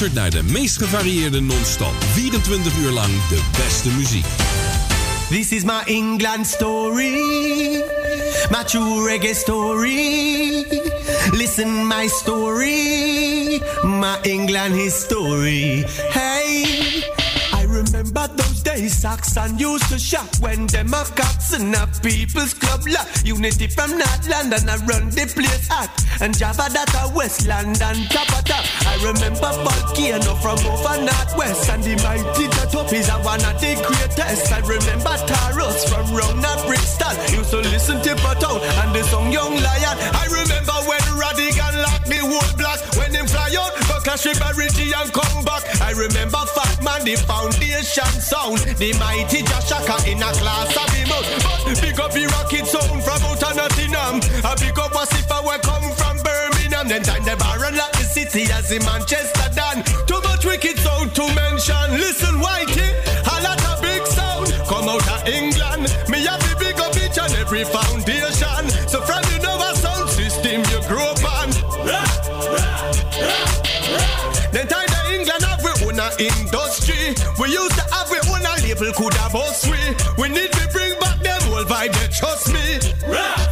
Luistert naar de meest gevarieerde non-stop. 24 uur lang de beste muziek. This is my England story, my true reggae story. Listen my story, my England history. Hey, I remember those days Saxon used to shop when them a cops in a people's club lot. Unity from North London, I run the place hot. And Java that a West London top of top. I remember Volcano from over Northwest. And the mighty Top is a one of the greatest. I remember Taros from round at Bristol. Used to listen to Buttown and the song Young Lion. I remember go clash with and come back. I remember Fat Man, the foundation sound. The mighty Jashaka in a class of him out. But big up the rocket sound from out of Nottingham. I big up Wasifa where come from Birmingham. Then time the Baron lock the city as in Manchester done. Too much wicked industry. We used to have we own a label could have us we. We need to bring back them old vibe, trust me. I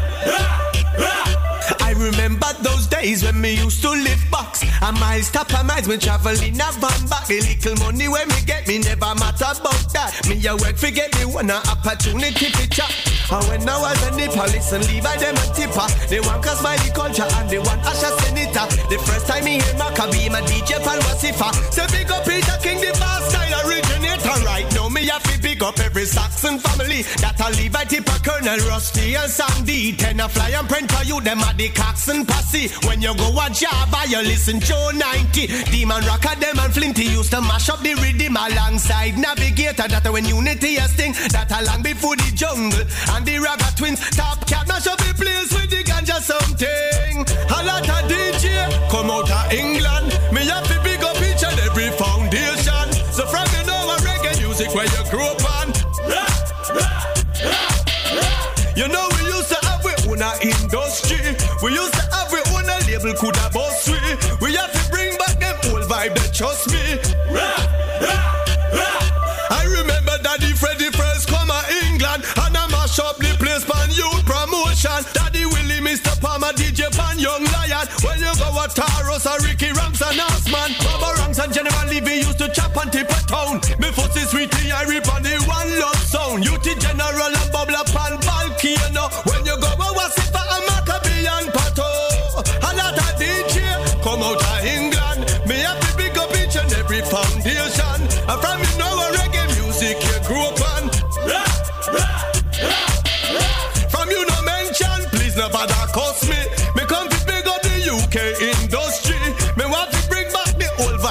days when me used to live box. And my stop and miles when travel in a van back. The little money when me get me never matter about that. Me a work forget me one a opportunity to chat. And when I was the police and leave I them a tipper. They want cause my culture and they want Asha Senator. The first time me hear Maccabi, my DJ Pan Wasifa. Say big up Peter King, the fast style originator. Right me have to big up every Saxon family. That I leave I tip a Colonel Rusty and Sandy. Ten a fly and print for you, them at the Coxon posse. When you go a Java, you listen Joe 90. Demon Rocker, them and Flinty used to mash up the rhythm alongside Navigator. That when Unity a sting, that a long before the jungle. And the Raga twins, top cat mash up the place with the ganja something. A lot of DJ come out of England. Label could have boss we. We have to bring back them old vibe that trust me. I remember Daddy Freddy first come to England and I mash up the place pan youth promotion. Daddy Willie, Mr. Palmer, DJ Pan, Young Lion. When you go a Taros or Ricky Ranks and Osman, Baba Ranks and General Levy used to chop and tip a town. Before the sweetie, I rip on the one love sound. Youth General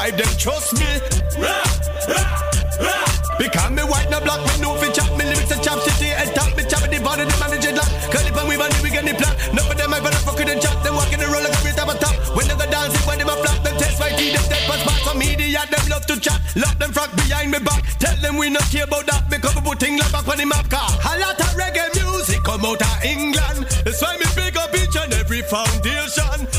vibe, them trust me. Because me white no black, me know fi chop me lyrics and chop city and top me chop the body, the manage it like curly pan we and we get the plan. None of them I better fuck with the chop. Them walking the roll like a great top top. When they go dancing, when them a flap, them test my teeth, them step pass back from media. Them love to chat, lock them frack behind me back. Tell them we not care about that because we put like back on the map car. A lot of reggae music come out of England. That's why me big up each and every foundation.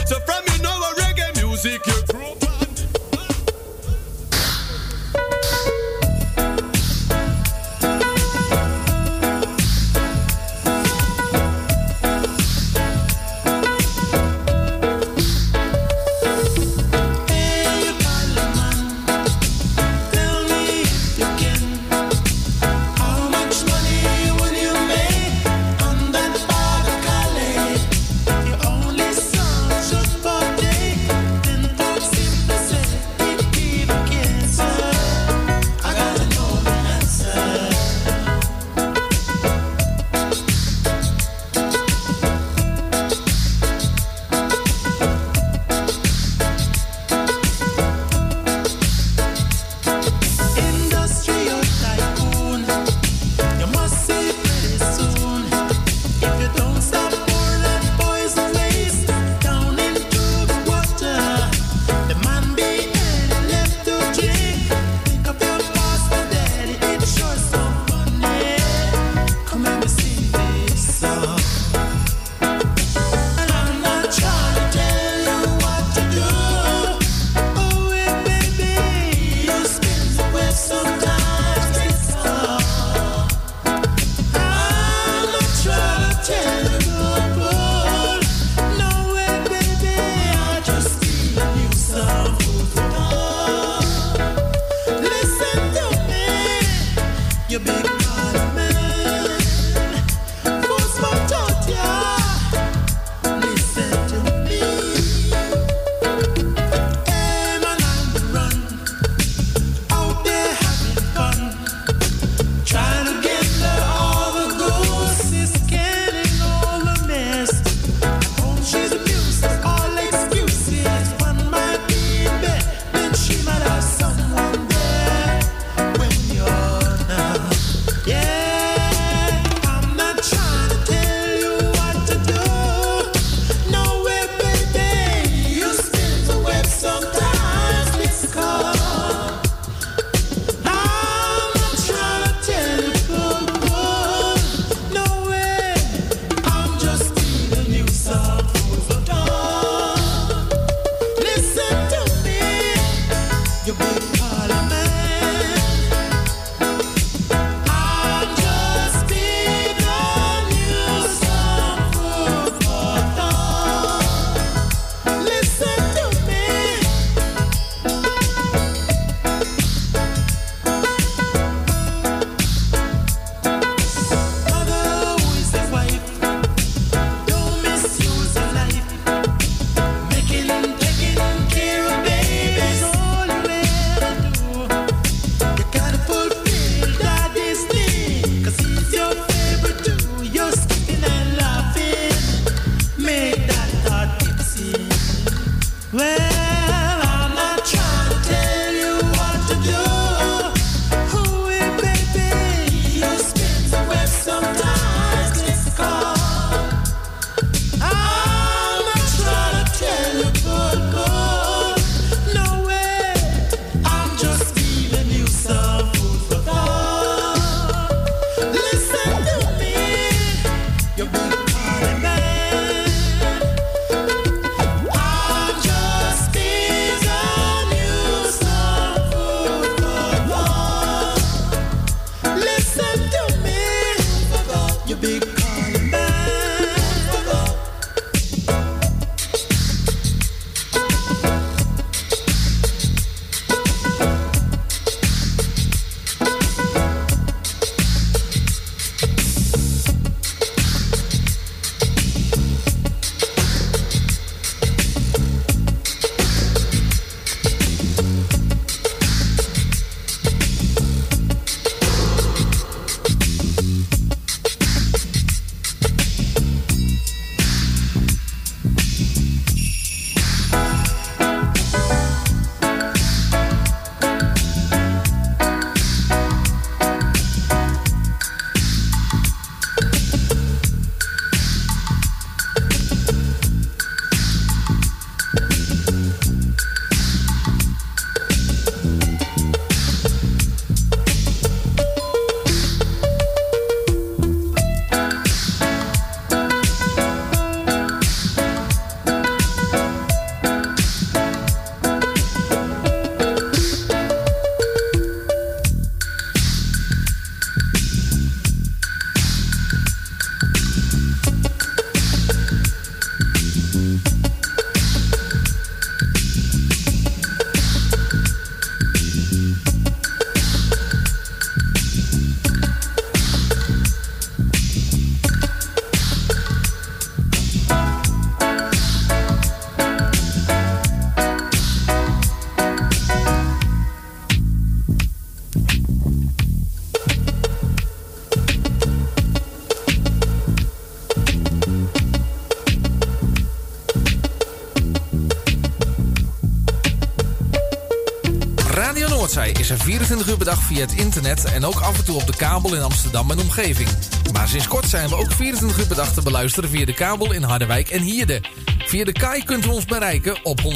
24 uur per dag via het internet en ook af en toe op de kabel in Amsterdam en omgeving. Maar sinds kort zijn we ook 24 uur per dag te beluisteren via de kabel in Harderwijk en Hierde. Via de KAI kunt u ons bereiken op 102.6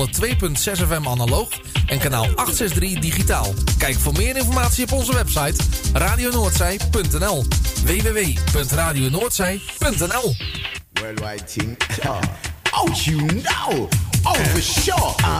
FM analoog en kanaal 863 digitaal. Kijk voor meer informatie op onze website radionoordzij.nl www.radionoordzij.nl Worldwide team. oh, you know. Oh, for sure. Uh.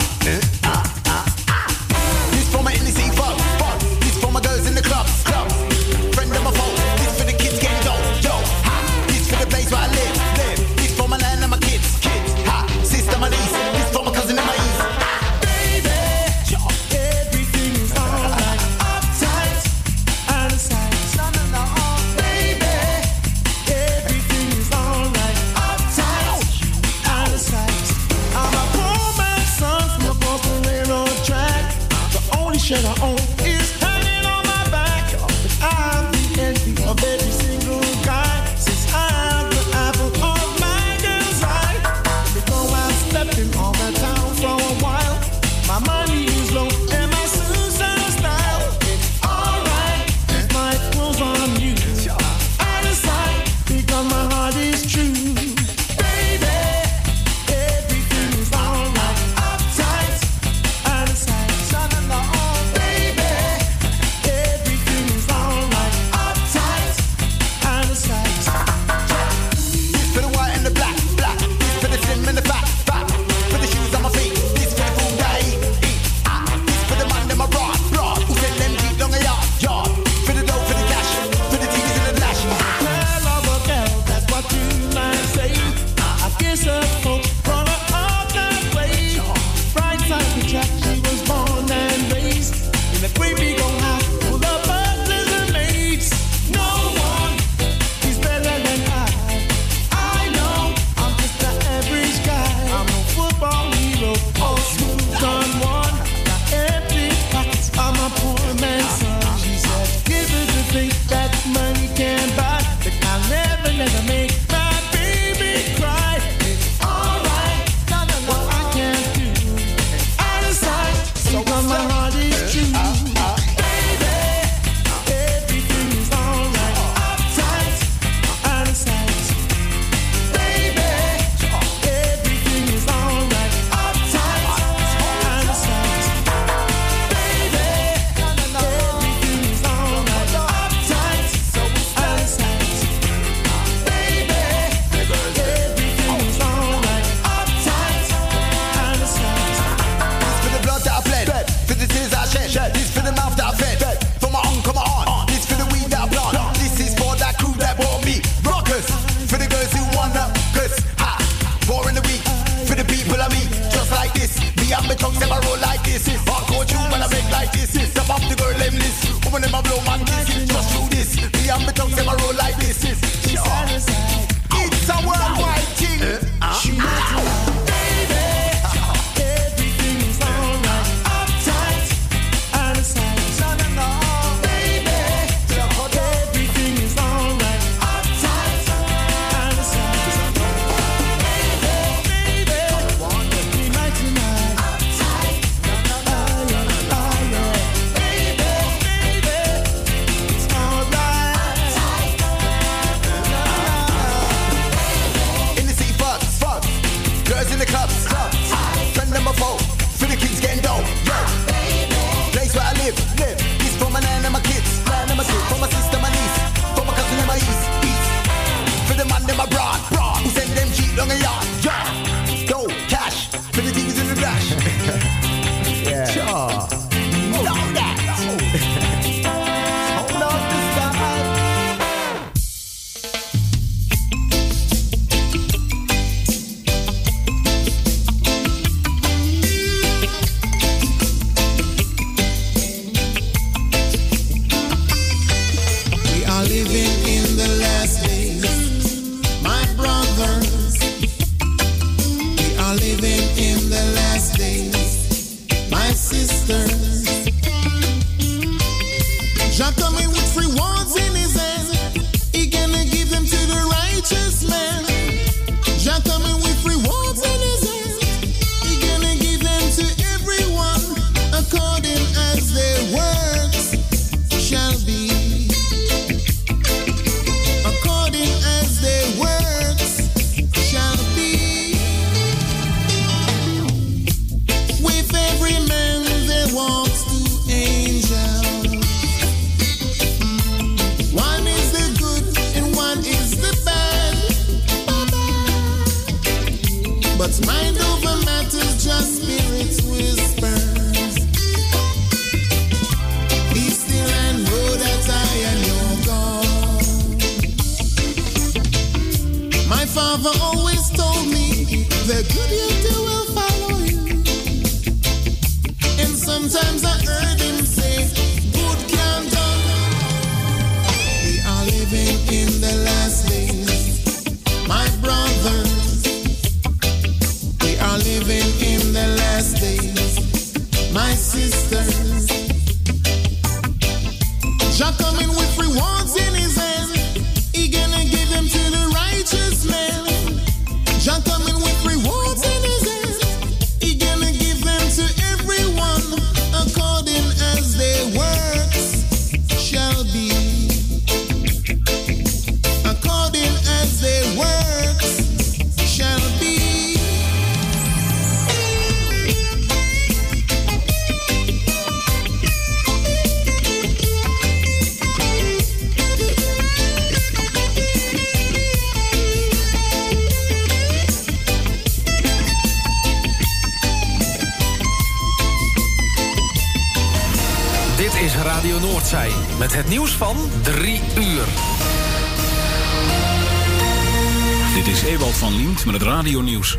radionieuws.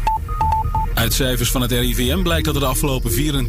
Uit cijfers van het RIVM blijkt dat er de afgelopen 24